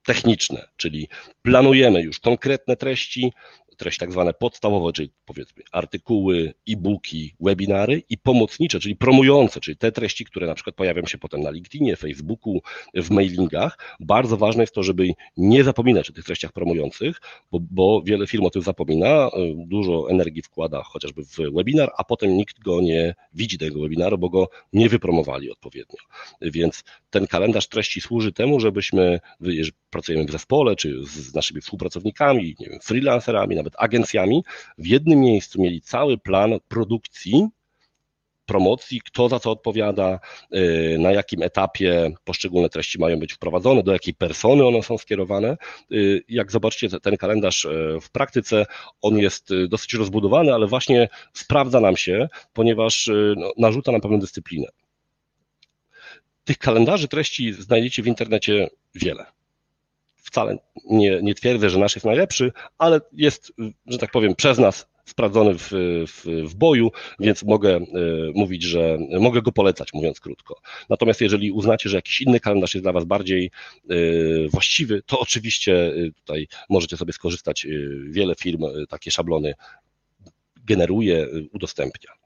techniczne, czyli planujemy już konkretne treści, treści tak zwane podstawowe, czyli powiedzmy artykuły, e-booki, webinary i pomocnicze, czyli promujące, czyli te treści, które na przykład pojawią się potem na LinkedInie, Facebooku, w mailingach. Bardzo ważne jest to, żeby nie zapominać o tych treściach promujących, bo, bo wiele firm o tym zapomina, dużo energii wkłada chociażby w webinar, a potem nikt go nie widzi tego webinaru, bo go nie wypromowali odpowiednio. Więc ten kalendarz treści służy temu, żebyśmy, jeżeli pracujemy w zespole, czy z naszymi współpracownikami, nie wiem, freelancerami, nawet agencjami, w jednym miejscu mieli cały plan produkcji promocji, kto za co odpowiada, y, na jakim etapie poszczególne treści mają być wprowadzone, do jakiej persony one są skierowane. Y, jak zobaczycie ten kalendarz y, w praktyce, on jest dosyć rozbudowany, ale właśnie sprawdza nam się, ponieważ no, narzuca nam pewną dyscyplinę. Tych kalendarzy treści znajdziecie w internecie wiele. Wcale nie, nie twierdzę, że nasz jest najlepszy, ale jest, że tak powiem, przez nas sprawdzony w, w, w, boju, więc mogę e, mówić, że mogę go polecać, mówiąc krótko. Natomiast jeżeli uznacie, że jakiś inny kalendarz jest dla Was bardziej e, właściwy, to oczywiście e, tutaj możecie sobie skorzystać. Wiele firm takie szablony generuje, udostępnia.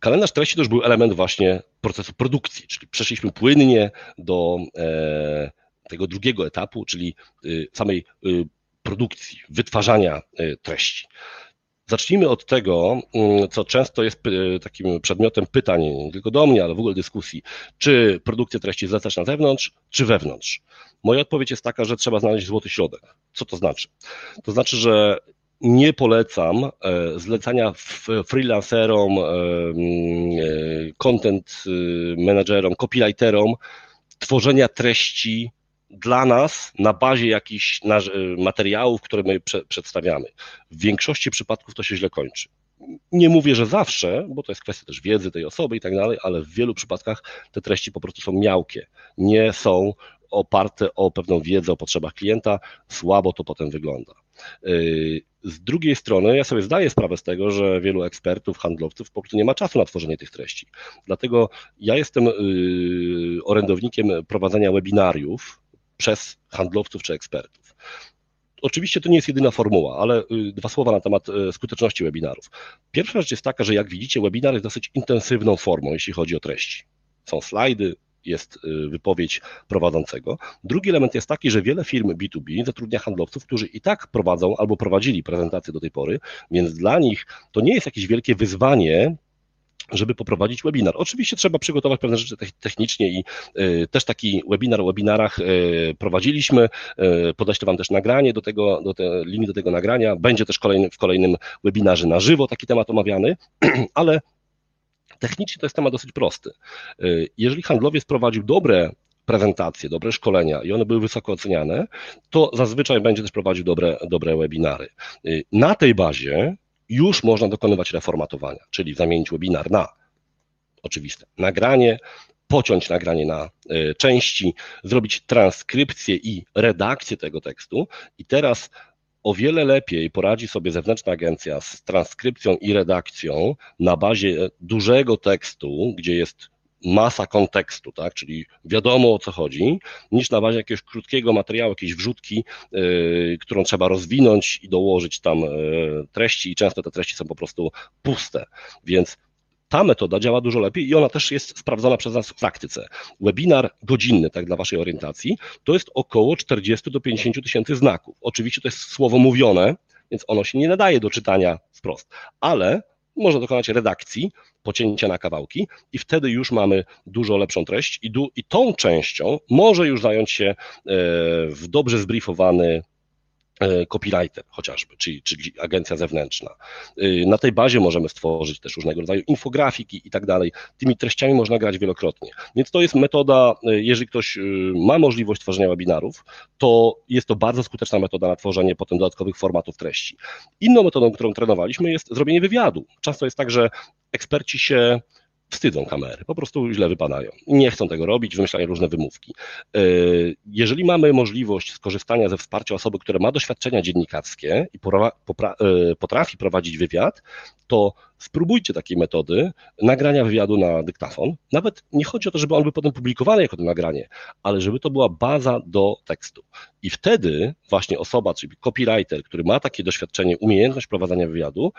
Kalendarz treści to już był element właśnie procesu produkcji, czyli przeszliśmy płynnie do tego drugiego etapu, czyli samej produkcji, wytwarzania e, treści. Zacznijmy od tego, co często jest e, takim przedmiotem pytań, nie tylko do mnie, ale w ogóle dyskusji. Czy produkcję treści zlecać na zewnątrz, czy wewnątrz? Moja odpowiedź jest taka, że trzeba znaleźć złoty środek. Co to znaczy? To znaczy, że nie polecam e, zlecania freelancerom, mm, content managerom, copywriterom tworzenia treści dla nas na bazie jakichś materiałów, które my prze, przedstawiamy. W większości przypadków to się źle kończy. Nie mówię, że zawsze, bo to jest kwestia też wiedzy tej osoby i tak dalej, ale w wielu przypadkach te treści po prostu są miałkie, nie są oparte o pewną wiedzę o potrzebach klienta, słabo to potem wygląda. Yy, z drugiej strony, ja sobie zdaję sprawę z tego, że wielu ekspertów, handlowców po prostu nie ma czasu na tworzenie tych treści. Dlatego ja jestem yy, orędownikiem prowadzenia webinariów, przez handlowców czy ekspertów. Oczywiście to nie jest jedyna formuła, ale y, dwa słowa na temat y, skuteczności webinarów. Pierwsza rzecz jest taka, że jak widzicie, webinar jest dosyć intensywną formą, jeśli chodzi o treści. Są slajdy, jest y, wypowiedź prowadzącego. Drugi element jest taki, że wiele firm B2B zatrudnia handlowców, którzy i tak prowadzą albo prowadzili prezentacje do tej pory, więc dla nich to nie jest jakieś wielkie wyzwanie żeby poprowadzić webinar. Oczywiście trzeba przygotować pewne rzeczy technicznie i y, też taki webinar o webinarach y, prowadziliśmy. Podeślę Wam też nagranie do tego, do te, link do tego nagrania. Będzie też kolejny, w kolejnym webinarze na żywo taki temat omawiany, ale technicznie to jest temat dosyć prosty. Jeżeli handlowiec prowadził dobre prezentacje, dobre szkolenia i one były wysoko oceniane, to zazwyczaj będzie też prowadził dobre, dobre webinary. Na tej bazie już można dokonywać reformatowania, czyli zamienić webinar na oczywiste nagranie, pociąć nagranie na e, części, zrobić transkrypcję i redakcję tego tekstu i teraz o wiele lepiej poradzi sobie zewnętrzna agencja z transkrypcją i redakcją na bazie dużego tekstu, gdzie jest masa kontekstu, tak, czyli wiadomo o co chodzi, niż na bazie jakiegoś krótkiego materiału, jakiejś wrzutki, yy, którą trzeba rozwinąć i dołożyć tam yy, treści i często te treści są po prostu puste, więc ta metoda działa dużo lepiej i ona też jest sprawdzona przez nas w praktyce. Webinar godzinny, tak dla Waszej orientacji, to jest około 40 do 50 tysięcy znaków. Oczywiście to jest słowo mówione, więc ono się nie nadaje do czytania wprost, ale można dokonać redakcji, pocięcia na kawałki i wtedy już mamy dużo lepszą treść i, du, i tą częścią może już zająć się e, w dobrze zbriefowany copywriter chociażby, czyli, czyli agencja zewnętrzna. E, na tej bazie możemy stworzyć też różnego rodzaju infografiki i tak dalej. Tymi treściami można grać wielokrotnie. Więc to jest metoda, e, jeżeli ktoś ma możliwość tworzenia webinarów, to jest to bardzo skuteczna metoda na tworzenie potem dodatkowych formatów treści. Inną metodą, którą trenowaliśmy jest zrobienie wywiadu. Często jest tak, że eksperci się wstydzą kamery, po prostu źle wypadają. Nie chcą tego robić, wymyślają różne wymówki. E, jeżeli mamy możliwość skorzystania ze wsparcia osoby, która ma doświadczenia dziennikarskie i e, potrafi prowadzić wywiad, to spróbujcie takiej metody nagrania wywiadu na dyktafon. Nawet nie chodzi o to, żeby on był potem publikowany jako to nagranie, ale żeby to była baza do tekstu. I wtedy właśnie osoba, czyli copywriter, który ma takie doświadczenie, umiejętność prowadzenia wywiadu,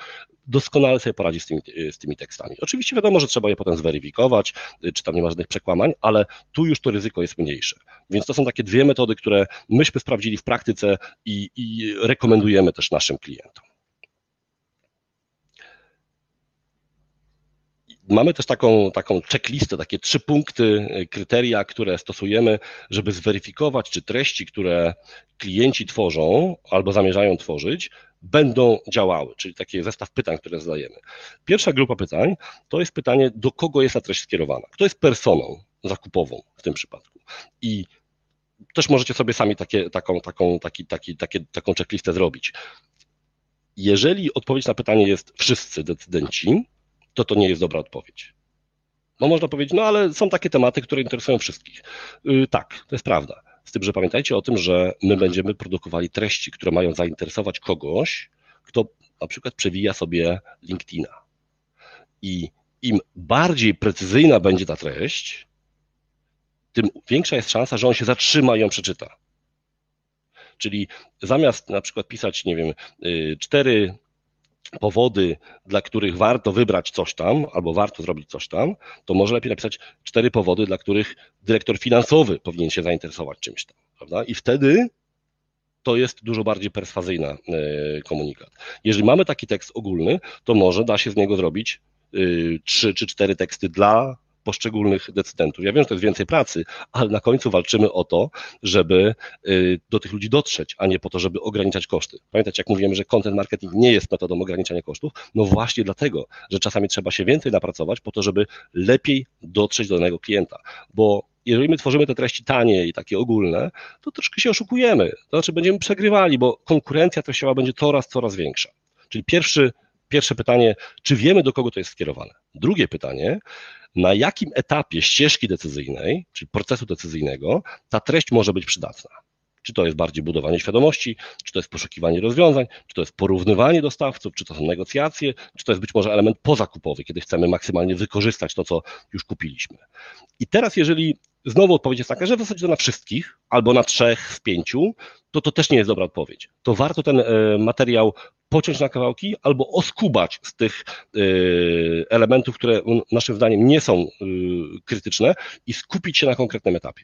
doskonale sobie poradzi z tymi, z tymi tekstami. Oczywiście wiadomo, że trzeba je potem zweryfikować, czy tam nie ma żadnych przekłamań, ale tu już to ryzyko jest mniejsze. Więc to są takie dwie metody, które myśmy sprawdzili w praktyce i, i rekomendujemy też naszym klientom. Mamy też taką, taką checklistę, takie trzy punkty, e, kryteria, które stosujemy, żeby zweryfikować, czy treści, które klienci tworzą albo zamierzają tworzyć, będą działały, czyli taki zestaw pytań, które zadajemy. Pierwsza grupa pytań to jest pytanie, do kogo jest ta treść skierowana, kto jest personą zakupową w tym przypadku. I też możecie sobie sami takie, taką, taką, taki, taki, takie, taką checklistę zrobić. Jeżeli odpowiedź na pytanie jest wszyscy decydenci, to to nie jest dobra odpowiedź. No można powiedzieć, no ale są takie tematy, które interesują wszystkich. Yy, tak, to jest prawda. Z tym, że pamiętajcie o tym, że my będziemy produkowali treści, które mają zainteresować kogoś, kto na przykład przewija sobie LinkedIna. I im bardziej precyzyjna będzie ta treść, tym większa jest szansa, że on się zatrzyma i ją przeczyta. Czyli zamiast na przykład pisać, nie wiem, y, cztery powody, dla których warto wybrać coś tam, albo warto zrobić coś tam, to może lepiej napisać cztery powody, dla których dyrektor finansowy powinien się zainteresować czymś tam, prawda? I wtedy to jest dużo bardziej perswazyjny e, komunikat. Jeżeli mamy taki tekst ogólny, to może da się z niego zrobić y, trzy czy cztery teksty dla poszczególnych decydentów. Ja wiem, że to jest więcej pracy, ale na końcu walczymy o to, żeby y, do tych ludzi dotrzeć, a nie po to, żeby ograniczać koszty. Pamiętacie, jak mówiłem, że content marketing nie jest metodą ograniczania kosztów? No właśnie dlatego, że czasami trzeba się więcej napracować po to, żeby lepiej dotrzeć do danego klienta, bo jeżeli my tworzymy te treści tanie i takie ogólne, to troszkę się oszukujemy. To znaczy będziemy przegrywali, bo konkurencja treściowa będzie coraz, coraz większa. Czyli pierwszy, pierwsze pytanie, czy wiemy, do kogo to jest skierowane? Drugie pytanie, na jakim etapie ścieżki decyzyjnej, czyli procesu decyzyjnego, ta treść może być przydatna. Czy to jest bardziej budowanie świadomości, czy to jest poszukiwanie rozwiązań, czy to jest porównywanie dostawców, czy to są negocjacje, czy to jest być może element pozakupowy, kiedy chcemy maksymalnie wykorzystać to, co już kupiliśmy. I teraz, jeżeli znowu odpowiedź jest taka, że w zasadzie to na wszystkich, albo na trzech z pięciu, to to też nie jest dobra odpowiedź. To warto ten e, materiał pociąć na kawałki albo oskubać z tych y, elementów, które naszym zdaniem nie są y, krytyczne i skupić się na konkretnym etapie.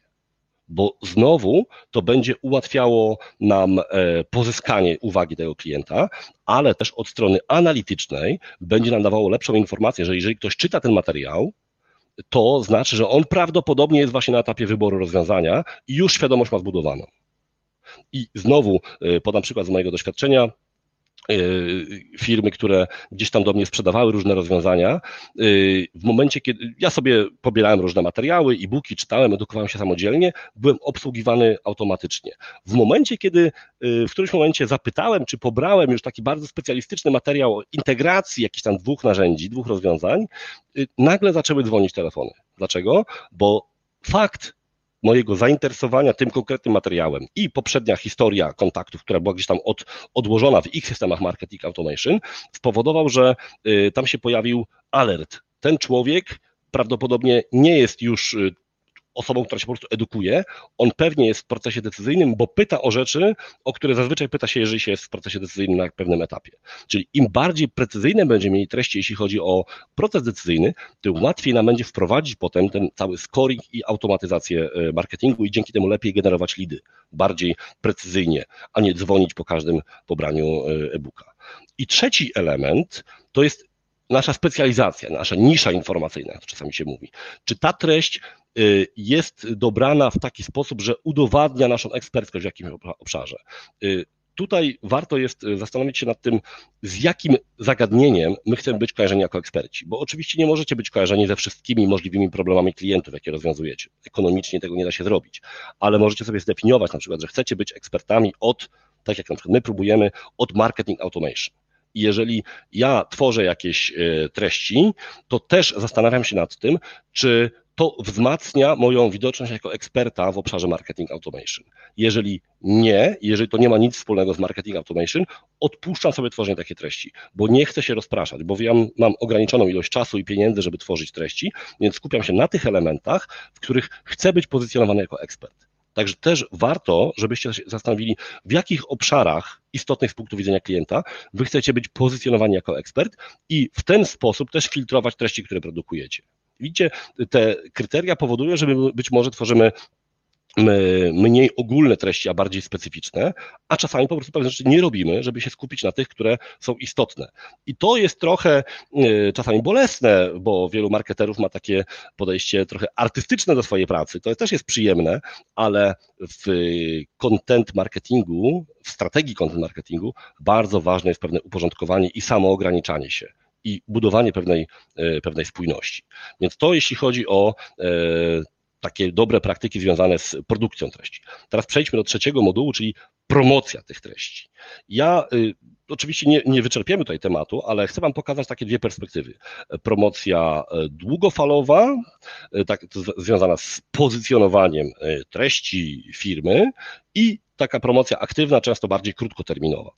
Bo znowu to będzie ułatwiało nam e, pozyskanie uwagi tego klienta, ale też od strony analitycznej będzie nam dawało lepszą informację, że jeżeli ktoś czyta ten materiał, to znaczy, że on prawdopodobnie jest właśnie na etapie wyboru rozwiązania i już świadomość ma zbudowaną. I znowu e, podam przykład z mojego doświadczenia. Y, firmy, które gdzieś tam do mnie sprzedawały różne rozwiązania. Y, w momencie, kiedy ja sobie pobierałem różne materiały, e-booki, czytałem, edukowałem się samodzielnie, byłem obsługiwany automatycznie. W momencie, kiedy y, w którymś momencie zapytałem, czy pobrałem już taki bardzo specjalistyczny materiał integracji jakichś tam dwóch narzędzi, dwóch rozwiązań, nagle zaczęły dzwonić telefony. Dlaczego? Bo fakt, mojego zainteresowania tym konkretnym materiałem i poprzednia historia kontaktów, która była gdzieś tam od, odłożona w ich systemach marketing automation, spowodował, że y, tam się pojawił alert. Ten człowiek prawdopodobnie nie jest już y, osobą, która się po prostu edukuje, on pewnie jest w procesie decyzyjnym, bo pyta o rzeczy, o które zazwyczaj pyta się, jeżeli się jest w procesie decyzyjnym na pewnym etapie. Czyli im bardziej precyzyjne będziemy mieli treści, jeśli chodzi o proces decyzyjny, tym łatwiej nam będzie wprowadzić potem ten cały scoring i automatyzację e, marketingu i dzięki temu lepiej generować lidy, bardziej precyzyjnie, a nie dzwonić po każdym pobraniu e, e-booka. I trzeci element to jest nasza specjalizacja, nasza nisza informacyjna, jak to czasami się mówi. Czy ta treść y, jest dobrana w taki sposób, że udowadnia naszą ekspertkę w jakimś obszarze? Y, tutaj warto jest zastanowić się nad tym, z jakim zagadnieniem my chcemy być kojarzeni jako eksperci, bo oczywiście nie możecie być kojarzeni ze wszystkimi możliwymi problemami klientów, jakie rozwiązujecie. Ekonomicznie tego nie da się zrobić, ale możecie sobie zdefiniować na przykład, że chcecie być ekspertami od, tak jak na przykład my próbujemy, od marketing automation i jeżeli ja tworzę jakieś e, treści, to też zastanawiam się nad tym, czy to wzmacnia moją widoczność jako eksperta w obszarze marketing automation. Jeżeli nie, jeżeli to nie ma nic wspólnego z marketing automation, odpuszczam sobie tworzenie takiej treści, bo nie chcę się rozpraszać, bo wiem, mam ograniczoną ilość czasu i pieniędzy, żeby tworzyć treści, więc skupiam się na tych elementach, w których chcę być pozycjonowany jako ekspert. Także też warto, żebyście się zastanowili, w jakich obszarach istotnych z punktu widzenia klienta wy chcecie być pozycjonowani jako ekspert i w ten sposób też filtrować treści, które produkujecie. Widzicie, te kryteria powodują, że my być może tworzymy mniej ogólne treści, a bardziej specyficzne, a czasami po prostu pewne rzeczy nie robimy, żeby się skupić na tych, które są istotne. I to jest trochę e, czasami bolesne, bo wielu marketerów ma takie podejście trochę artystyczne do swojej pracy. To też jest przyjemne, ale w content marketingu, w strategii content marketingu bardzo ważne jest pewne uporządkowanie i samoograniczanie się i budowanie pewnej, e, pewnej spójności. Więc to jeśli chodzi o e, takie dobre praktyki związane z produkcją treści. Teraz przejdźmy do trzeciego modułu, czyli promocja tych treści. Ja y, oczywiście nie, nie wyczerpiemy tutaj tematu, ale chcę Wam pokazać takie dwie perspektywy. Promocja e, długofalowa, tak, związana z pozycjonowaniem treści firmy i taka promocja aktywna, często bardziej krótkoterminowa.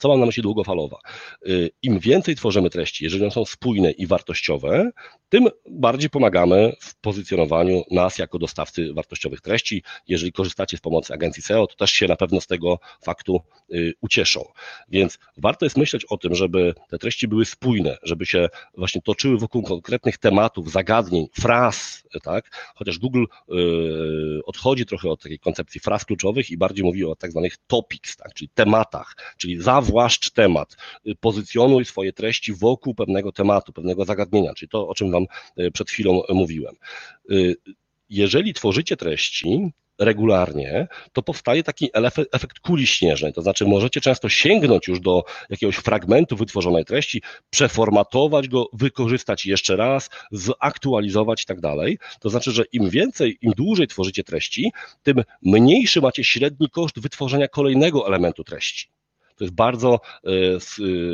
Co mam na myśli długofalowa? Y, Im więcej tworzymy treści, jeżeli one są spójne i wartościowe, tym bardziej pomagamy w pozycjonowaniu nas jako dostawcy wartościowych treści. Jeżeli korzystacie z pomocy agencji SEO, to też się na pewno z tego faktu y, ucieszą. Więc warto jest myśleć o tym, żeby te treści były spójne, żeby się właśnie toczyły wokół konkretnych tematów, zagadnień, fraz, tak? Chociaż Google y, odchodzi trochę od takiej koncepcji fraz kluczowych i bardziej mówi o tak zwanych topics, tak? czyli tematach, czyli zawłaszcz temat, pozycjonuj swoje treści wokół pewnego tematu, pewnego zagadnienia, czyli to, o czym Wam e, przed chwilą mówiłem. E, jeżeli tworzycie treści, regularnie, to powstaje taki efekt kuli śnieżnej. To znaczy, możecie często sięgnąć już do jakiegoś fragmentu wytworzonej treści, przeformatować go, wykorzystać jeszcze raz, zaktualizować i tak dalej. To znaczy, że im więcej, im dłużej tworzycie treści, tym mniejszy macie średni koszt wytworzenia kolejnego elementu treści. To jest bardzo e,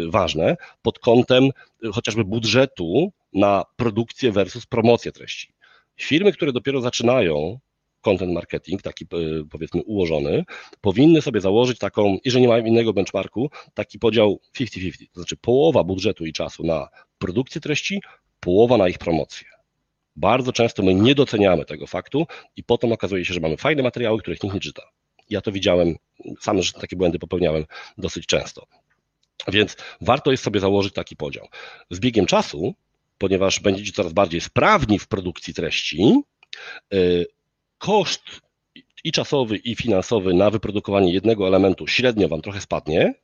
ważne pod kątem chociażby budżetu na produkcję versus promocję treści. Firmy, które dopiero zaczynają content marketing, taki e, powiedzmy ułożony, powinny sobie założyć taką, jeżeli nie mają innego benchmarku, taki podział 50-50, to znaczy połowa budżetu i czasu na produkcję treści, połowa na ich promocję. Bardzo często my nie doceniamy tego faktu i potem okazuje się, że mamy fajne materiały, których nikt nie czyta. Ja to widziałem, sam że takie błędy popełniałem dosyć często. Więc warto jest sobie założyć taki podział. Z biegiem czasu ponieważ będziecie coraz bardziej sprawni w produkcji treści, y, koszt i czasowy, i finansowy na wyprodukowanie jednego elementu średnio Wam trochę spadnie,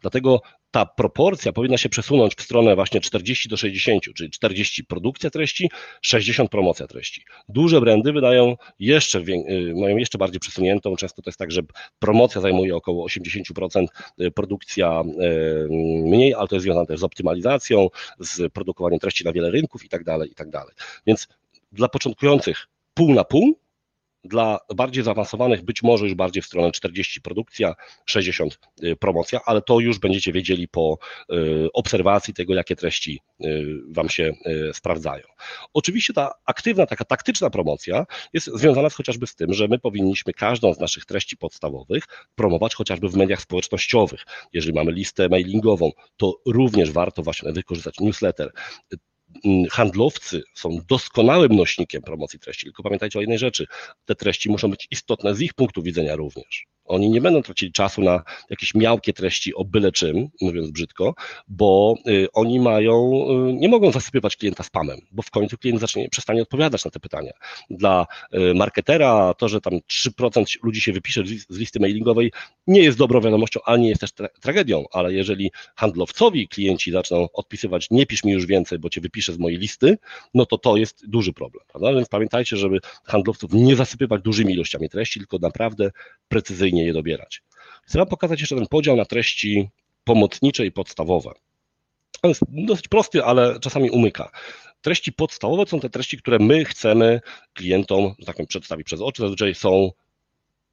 dlatego ta proporcja powinna się przesunąć w stronę właśnie 40 do 60, czyli 40 produkcja treści, 60 promocja treści. Duże brandy wydają jeszcze, y, mają jeszcze bardziej przesuniętą, często to jest tak, że promocja zajmuje około 80%, y, produkcja y, mniej, ale to jest związane też z optymalizacją, z produkowaniem treści na wiele rynków i tak dalej, i tak dalej. Więc dla początkujących pół na pół, dla bardziej zaawansowanych być może już bardziej w stronę 40 produkcja, 60 y, promocja, ale to już będziecie wiedzieli po y, obserwacji tego, jakie treści y, Wam się sprawdzają. Oczywiście ta aktywna, taka taktyczna promocja jest związana chociażby z tym, że my powinniśmy każdą z naszych treści podstawowych promować chociażby w mediach społecznościowych. Jeżeli mamy listę mailingową, to również warto właśnie wykorzystać newsletter handlowcy są doskonałym nośnikiem promocji treści, tylko pamiętajcie o jednej rzeczy, te treści muszą być istotne z ich punktu widzenia również. Oni nie będą tracili czasu na jakieś miałkie treści o byle czym, mówiąc brzydko, bo y, oni mają, y, nie mogą zasypywać klienta spamem, bo w końcu klient zacznie, przestanie odpowiadać na te pytania. Dla y, marketera to, że tam 3% ludzi się wypisze z listy mailingowej nie jest dobrą wiadomością, ale nie jest też tra tragedią, ale jeżeli handlowcowi klienci zaczną odpisywać nie pisz mi już więcej, bo cię wypiszę z mojej listy, no to to jest duży problem, prawda? Więc pamiętajcie, żeby handlowców nie zasypywać dużymi ilościami treści, tylko naprawdę precyzyjnie je dobierać. Chcę Wam pokazać jeszcze ten podział na treści pomocnicze i podstawowe. On jest dosyć prosty, ale czasami umyka. Treści podstawowe są te treści, które my chcemy klientom, tak powiem, przedstawić przez oczy. Zazwyczaj są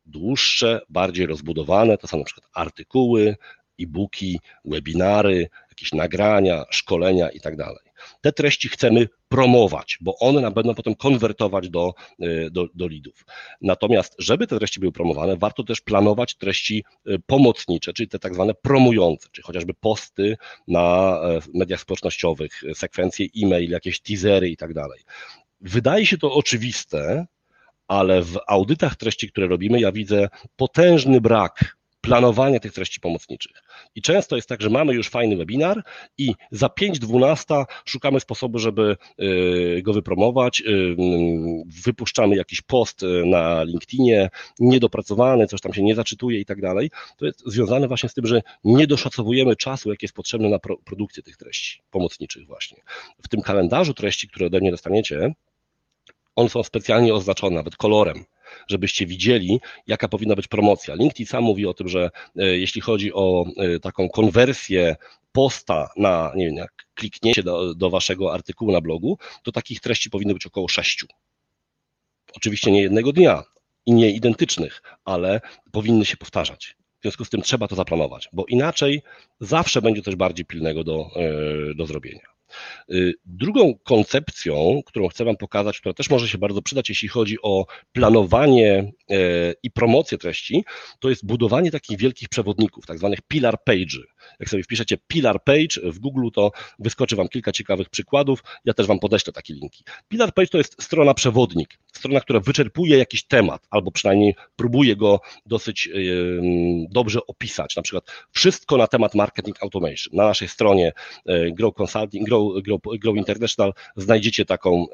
dłuższe, bardziej rozbudowane. To są na przykład artykuły, e-booki, webinary, jakieś nagrania, szkolenia i tak. Te treści chcemy promować, bo one będą potem konwertować do, y, do, do leadów. Natomiast, żeby te treści były promowane, warto też planować treści y, pomocnicze, czyli te tak zwane promujące, czyli chociażby posty na e, mediach społecznościowych, sekwencje e-mail, jakieś teasery i tak dalej. Wydaje się to oczywiste, ale w audytach treści, które robimy, ja widzę potężny brak planowania tych treści pomocniczych. I często jest tak, że mamy już fajny webinar i za 5-12 szukamy sposobu, żeby y, go wypromować, y, wypuszczamy jakiś post y, na LinkedInie, niedopracowany, coś tam się nie zaczytuje i tak dalej. To jest związane właśnie z tym, że nie doszacowujemy czasu, jaki jest potrzebny na produkcję tych treści pomocniczych właśnie. W tym kalendarzu treści, które ode mnie dostaniecie, one są specjalnie oznaczone nawet kolorem, żebyście widzieli, jaka powinna być promocja. LinkedIn sam mówi o tym, że e, jeśli chodzi o e, taką konwersję posta na, nie wiem, jak klikniecie do, do waszego artykułu na blogu, to takich treści powinno być około sześciu. Oczywiście nie jednego dnia i nie identycznych, ale powinny się powtarzać. W związku z tym trzeba to zaplanować, bo inaczej zawsze będzie coś bardziej pilnego do, e, do zrobienia. Y, drugą koncepcją, którą chcę Wam pokazać, która też może się bardzo przydać, jeśli chodzi o planowanie e, i promocję treści, to jest budowanie takich wielkich przewodników, tak zwanych pillar page'y. Jak sobie wpiszecie pillar page w Google, to wyskoczy Wam kilka ciekawych przykładów. Ja też Wam podeślę takie linki. Pillar page to jest strona przewodnik, strona, która wyczerpuje jakiś temat, albo przynajmniej próbuje go dosyć dobrze opisać. Na przykład wszystko na temat marketing automation. Na naszej stronie e, Grow Consulting, Grow Grow, International znajdziecie taką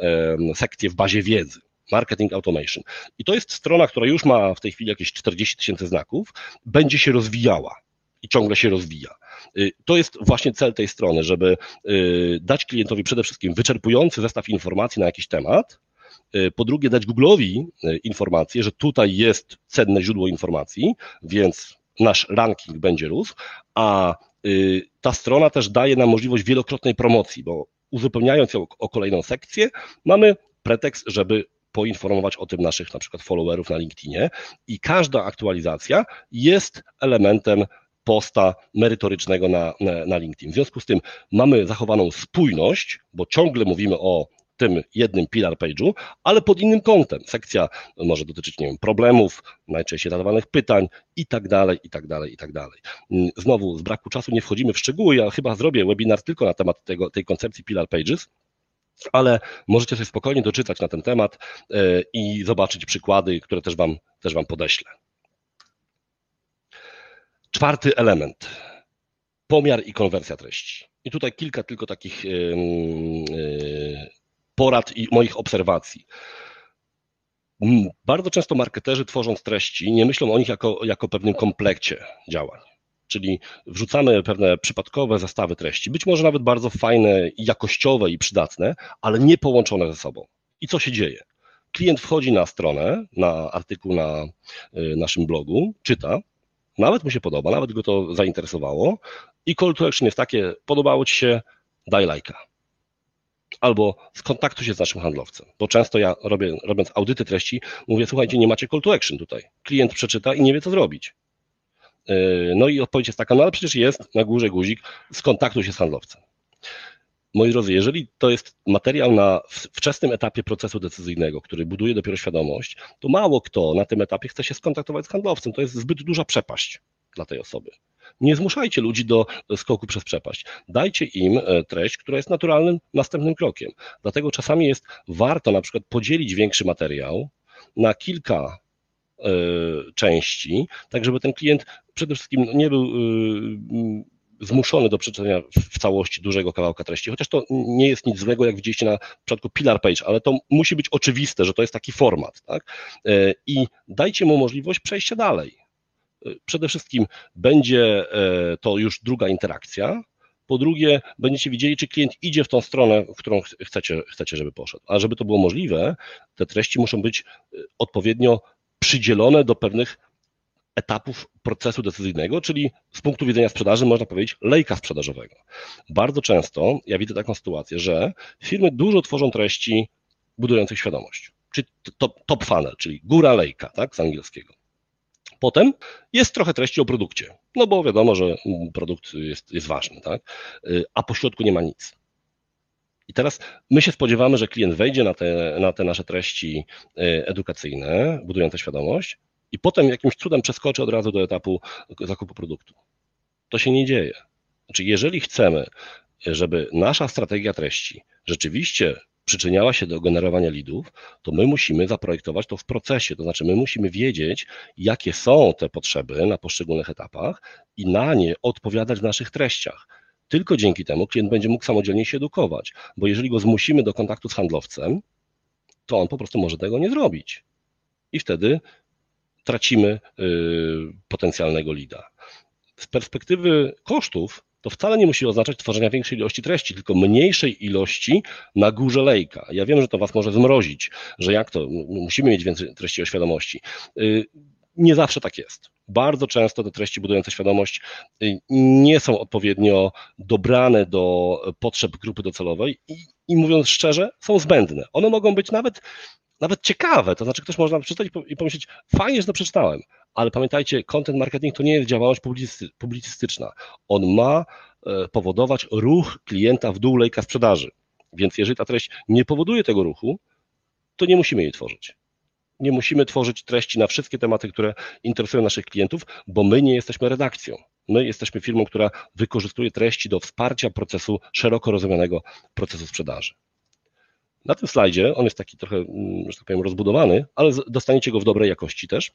sekcję w bazie wiedzy. Marketing Automation. I to jest strona, która już ma w tej chwili jakieś 40 tysięcy znaków, będzie się rozwijała i ciągle się rozwija. Y, to jest właśnie cel tej strony, żeby y, dać klientowi przede wszystkim wyczerpujący zestaw informacji na jakiś temat, y, po drugie, dać Google'owi informację, że tutaj jest cenne źródło informacji, więc nasz ranking będzie rósł, a ta strona też daje nam możliwość wielokrotnej promocji, bo uzupełniając ją o kolejną sekcję, mamy pretekst, żeby poinformować o tym naszych na przykład followerów na LinkedInie i każda aktualizacja jest elementem posta merytorycznego na, na, na LinkedIn. W związku z tym mamy zachowaną spójność, bo ciągle mówimy o tym jednym pillar page'u, ale pod innym kątem. Sekcja może dotyczyć, nie wiem, problemów, najczęściej zadawanych pytań i tak dalej, i tak dalej, i tak dalej. Znowu z braku czasu nie wchodzimy w szczegóły, ja chyba zrobię webinar tylko na temat tego, tej koncepcji pillar pages, ale możecie sobie spokojnie doczytać na ten temat e, i zobaczyć przykłady, które też Wam, też wam podeślę. Czwarty element. Pomiar i konwersja treści. I tutaj kilka tylko takich e, porad i moich obserwacji. Bardzo często marketerzy tworząc treści nie myślą o nich jako, jako pewnym komplekcie działań. Czyli wrzucamy pewne przypadkowe zestawy treści, być może nawet bardzo fajne, jakościowe i przydatne, ale nie połączone ze sobą. I co się dzieje? Klient wchodzi na stronę, na artykuł na y, naszym blogu, czyta, nawet mu się podoba, nawet go to zainteresowało i call to action jest takie, podobało Ci się, daj lajka albo skontaktuj się z naszym handlowcem. Bo często ja robię, robiąc audyty treści, mówię, słuchajcie, nie macie call to action tutaj. Klient przeczyta i nie wie, co zrobić. Yy, no i odpowiedź jest taka, no ale przecież jest na górze guzik, skontaktuj się z handlowcem. Moi drodzy, jeżeli to jest materiał na wczesnym etapie procesu decyzyjnego, który buduje dopiero świadomość, to mało kto na tym etapie chce się skontaktować z handlowcem. To jest zbyt duża przepaść dla tej osoby. Nie zmuszajcie ludzi do skoku przez przepaść. Dajcie im e, treść, która jest naturalnym następnym krokiem. Dlatego czasami jest warto na przykład podzielić większy materiał na kilka e, części, tak żeby ten klient przede wszystkim nie był e, zmuszony do przeczytania w całości dużego kawałka treści, chociaż to nie jest nic złego, jak widzieliście na przypadku Pillar Page, ale to musi być oczywiste, że to jest taki format. Tak? I dajcie mu możliwość przejścia dalej. Przede wszystkim będzie e, to już druga interakcja. Po drugie, będziecie widzieli, czy klient idzie w tą stronę, w którą chcecie, chcecie, żeby poszedł. A żeby to było możliwe, te treści muszą być e, odpowiednio przydzielone do pewnych etapów procesu decyzyjnego, czyli z punktu widzenia sprzedaży można powiedzieć lejka sprzedażowego. Bardzo często ja widzę taką sytuację, że firmy dużo tworzą treści budujących świadomość, czyli top, funnel, czyli góra lejka, tak, z angielskiego. Potem jest trochę treści o produkcie, no bo wiadomo, że produkt jest, jest ważny, tak? Y, a po środku nie ma nic. I teraz my się spodziewamy, że klient wejdzie na te, na te nasze treści e, edukacyjne, budujące świadomość, i potem jakimś cudem przeskoczy od razu do etapu zakupu produktu. To się nie dzieje. Znaczy, jeżeli chcemy, żeby nasza strategia treści rzeczywiście przyczyniała się do generowania lidów, to my musimy zaprojektować to w procesie. To znaczy, my musimy wiedzieć, jakie są te potrzeby na poszczególnych etapach i na nie odpowiadać w naszych treściach. Tylko dzięki temu klient będzie mógł samodzielnie się edukować, bo jeżeli go zmusimy do kontaktu z handlowcem, to on po prostu może tego nie zrobić. I wtedy tracimy y, potencjalnego lida. Z perspektywy kosztów, to wcale nie musi oznaczać tworzenia większej ilości treści, tylko mniejszej ilości na górze lejka. Ja wiem, że to Was może zmrozić, że jak to, musimy mieć więcej treści o świadomości. Y, nie zawsze tak jest. Bardzo często te treści budujące świadomość y, nie są odpowiednio dobrane do potrzeb grupy docelowej i, i mówiąc szczerze, są zbędne. One mogą być nawet nawet ciekawe, to znaczy ktoś można przeczytać i pomyśleć, fajnie, że to przeczytałem, ale pamiętajcie, content marketing to nie jest działalność publicystyczna. On ma e, powodować ruch klienta w dół lejka sprzedaży. Więc jeżeli ta treść nie powoduje tego ruchu, to nie musimy jej tworzyć. Nie musimy tworzyć treści na wszystkie tematy, które interesują naszych klientów, bo my nie jesteśmy redakcją. My jesteśmy firmą, która wykorzystuje treści do wsparcia procesu szeroko rozumianego procesu sprzedaży. Na tym slajdzie, on jest taki trochę, mm, że tak powiem, rozbudowany, ale dostaniecie go w dobrej jakości też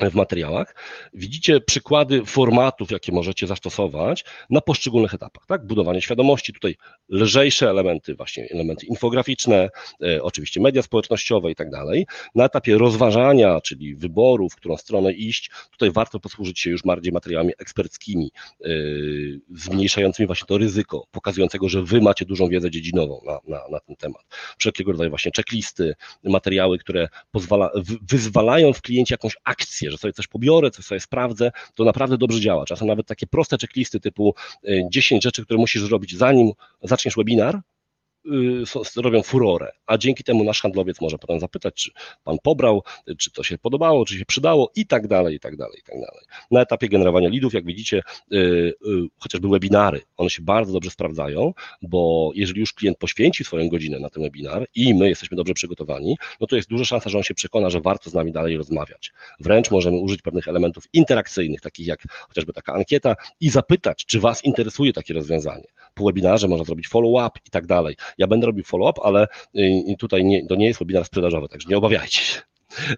w materiałach, widzicie przykłady formatów, jakie możecie zastosować na poszczególnych etapach. Tak? Budowanie świadomości, tutaj lżejsze elementy, właśnie elementy infograficzne, e, oczywiście media społecznościowe i tak dalej. Na etapie rozważania, czyli wyboru, w którą stronę iść, tutaj warto posłużyć się już bardziej materiałami eksperckimi, e, zmniejszającymi właśnie to ryzyko, pokazującego, że wy macie dużą wiedzę dziedzinową na, na, na ten temat. Wszelkiego rodzaju właśnie checklisty, materiały, które pozwala, wyzwalają w kliencie jakąś akcję, że sobie coś pobiorę, coś sobie sprawdzę, to naprawdę dobrze działa. Czasem nawet takie proste checklisty typu 10 e, rzeczy, które musisz zrobić zanim zaczniesz webinar, Y, robią furorę, a dzięki temu nasz handlowiec może potem zapytać, czy pan pobrał, czy to się podobało, czy się przydało i tak dalej, i tak dalej, i tak dalej. Na etapie generowania lidów, jak widzicie, y, y, chociażby webinary, one się bardzo dobrze sprawdzają, bo jeżeli już klient poświęci swoją godzinę na ten webinar i my jesteśmy dobrze przygotowani, no to jest duża szansa, że on się przekona, że warto z nami dalej rozmawiać. Wręcz możemy użyć pewnych elementów interakcyjnych, takich jak chociażby taka ankieta i zapytać, czy Was interesuje takie rozwiązanie. Po webinarze można zrobić follow-up i tak dalej. Ja będę robił follow-up, ale y, tutaj nie, to nie jest webinar sprzedażowy, także nie obawiajcie się.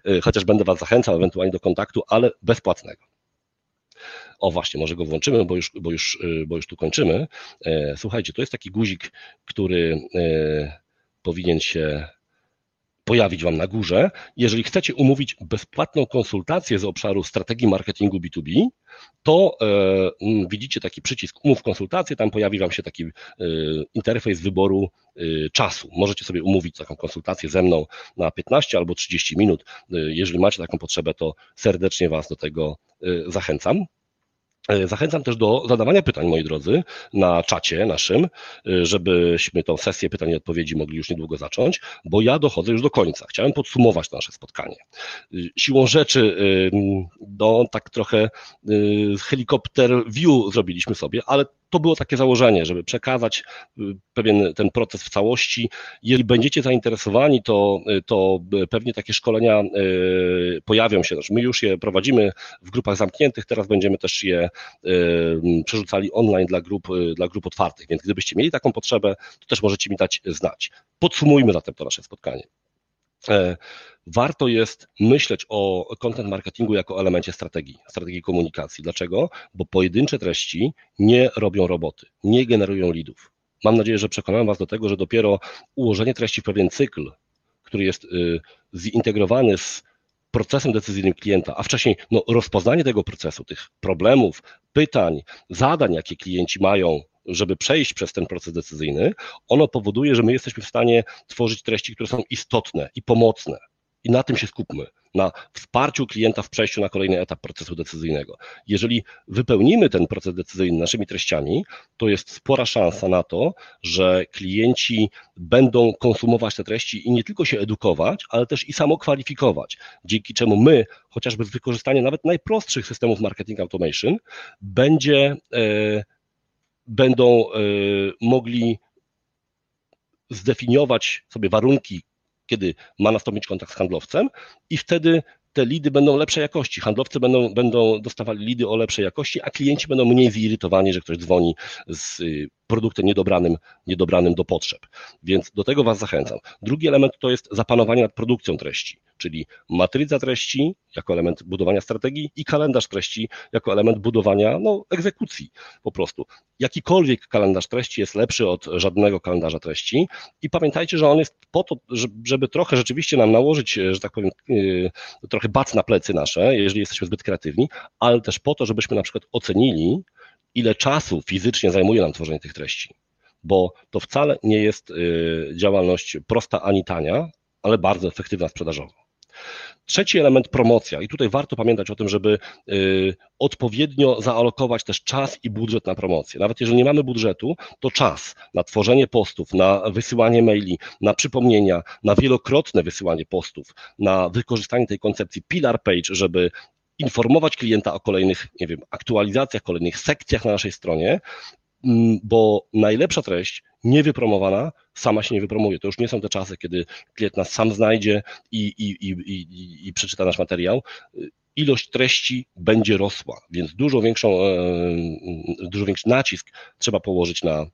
Y, chociaż będę Was zachęcał ewentualnie do kontaktu, ale bezpłatnego. O właśnie, może go włączymy, bo już, bo już, y, bo już tu kończymy. Słuchajcie, to jest taki guzik, który powinien się pojawić Wam na górze. Jeżeli chcecie umówić bezpłatną konsultację z obszaru strategii marketingu B2B, to e, widzicie taki przycisk umów konsultację, tam pojawi Wam się taki e, interfejs wyboru e, czasu. Możecie sobie umówić taką konsultację ze mną na 15 albo 30 minut. E, jeżeli macie taką potrzebę, to serdecznie Was do tego e, zachęcam. E, zachęcam też do zadawania pytań, moi drodzy, na czacie naszym, e, żebyśmy tą sesję pytań i odpowiedzi mogli już niedługo zacząć, bo ja dochodzę już do końca. Chciałem podsumować nasze spotkanie. E, siłą rzeczy, no tak trochę helikopter view zrobiliśmy sobie, ale to było takie założenie, żeby przekazać y, pewien ten proces w całości. Jeżeli będziecie zainteresowani, to, y, to pewnie takie szkolenia y, pojawią się. Znaczy, my już je prowadzimy w grupach zamkniętych, teraz będziemy też je przerzucali online dla grup, dla grup otwartych, więc gdybyście mieli taką potrzebę, to też możecie mi dać znać. Podsumujmy zatem to nasze spotkanie. E, warto jest myśleć o content marketingu jako elemencie strategii, strategii komunikacji. Dlaczego? Bo pojedyncze treści nie robią roboty, nie generują lidów. Mam nadzieję, że przekonałem Was do tego, że dopiero ułożenie treści w pewien cykl, który jest y, zintegrowany z procesem decyzyjnym klienta, a wcześniej no, rozpoznanie tego procesu, tych problemów, pytań, zadań, jakie klienci mają żeby przejść przez ten proces decyzyjny, ono powoduje, że my jesteśmy w stanie tworzyć treści, które są istotne i pomocne. I na tym się skupmy, na wsparciu klienta w przejściu na kolejny etap procesu decyzyjnego. Jeżeli wypełnimy ten proces decyzyjny naszymi treściami, to jest spora szansa na to, że klienci będą konsumować te treści i nie tylko się edukować, ale też i samokwalifikować, dzięki czemu my, chociażby z wykorzystaniem nawet najprostszych systemów marketing automation, będzie. Yy, będą e, mogli zdefiniować sobie warunki, kiedy ma nastąpić kontakt z handlowcem i wtedy te lidy będą lepszej jakości. Handlowcy będą, będą dostawali lidy o lepszej jakości, a klienci będą mniej zirytowani, że ktoś dzwoni z y, produktem niedobranym, niedobranym do potrzeb. Więc do tego Was zachęcam. Drugi element to jest zapanowanie nad produkcją treści, czyli matryca treści jako element budowania strategii i kalendarz treści jako element budowania no, egzekucji po prostu. Jakikolwiek kalendarz treści jest lepszy od żadnego kalendarza treści i pamiętajcie, że on jest po to, żeby trochę rzeczywiście nam nałożyć, że tak powiem, y, trochę bac na plecy nasze, jeżeli jesteśmy zbyt kreatywni, ale też po to, żebyśmy na przykład ocenili, ile czasu fizycznie zajmuje nam tworzenie tych treści, bo to wcale nie jest y, działalność prosta ani tania, ale bardzo efektywna sprzedażowo. Trzeci element promocja i tutaj warto pamiętać o tym, żeby y, odpowiednio zaalokować też czas i budżet na promocję. Nawet jeżeli nie mamy budżetu, to czas na tworzenie postów, na wysyłanie maili, na przypomnienia, na wielokrotne wysyłanie postów, na wykorzystanie tej koncepcji pillar page, żeby informować klienta o kolejnych, nie wiem, aktualizacjach, kolejnych sekcjach na naszej stronie, mm, bo najlepsza treść niewypromowana sama się nie wypromuje. To już nie są te czasy, kiedy klient nas sam znajdzie i, i, i, i, przeczyta nasz materiał. Ilość treści będzie rosła, więc dużo większą, e, dużo większy nacisk trzeba położyć na,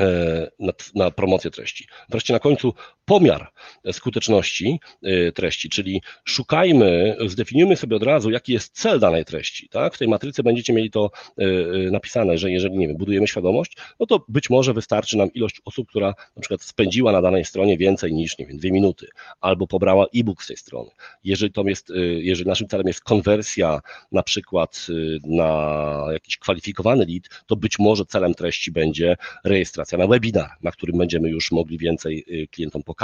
E, na, na, promocję treści. Wreszcie na końcu pomiar skuteczności e, treści, czyli szukajmy, zdefiniujmy sobie od razu, jaki jest cel danej treści. Tak? W tej matryce będziecie mieli to e, napisane, że jeżeli nie wiem, budujemy świadomość, no to być może wystarczy nam ilość osób, która na przykład spędziła na danej stronie więcej niż nie wiem, dwie minuty, albo pobrała e-book z tej strony. Jeżeli to jest, jeżeli naszym celem jest konwersja na przykład na jakiś kwalifikowany lead, to być może celem treści będzie rejestracja na webinar, na którym będziemy już mogli więcej y, klientom pokazać,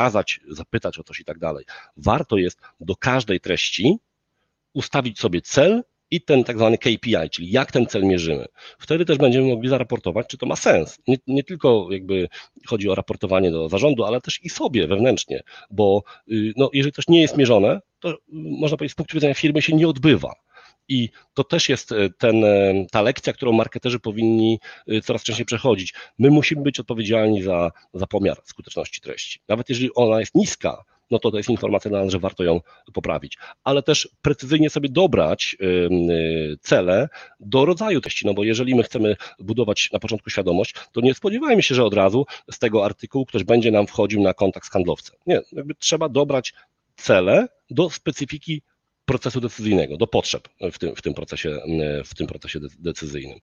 zapytać o coś i tak dalej. Warto jest do każdej treści ustawić sobie cel i ten tak zwany KPI, czyli jak ten cel mierzymy. Wtedy też będziemy mogli zaraportować, czy to ma sens. Nie, nie, tylko jakby chodzi o raportowanie do zarządu, ale też i sobie wewnętrznie, bo y, no, jeżeli coś nie jest mierzone, to y, można powiedzieć z punktu widzenia firmy się nie odbywa. I to też jest e, ten, e, ta lekcja, którą marketerzy powinni e, coraz częściej przechodzić. My musimy być odpowiedzialni za, za pomiar skuteczności treści. Nawet jeżeli ona jest niska, no to to jest informacja dla nas, że warto ją poprawić. Ale też precyzyjnie sobie dobrać cele do rodzaju treści, no bo jeżeli my chcemy budować na początku świadomość, to nie spodziewajmy się, że od razu z tego artykułu ktoś będzie nam wchodził na kontakt z handlowcem. Nie, jakby trzeba dobrać cele do specyfiki procesu decyzyjnego, do potrzeb w tym, w tym, procesie, w tym procesie decyzyjnym.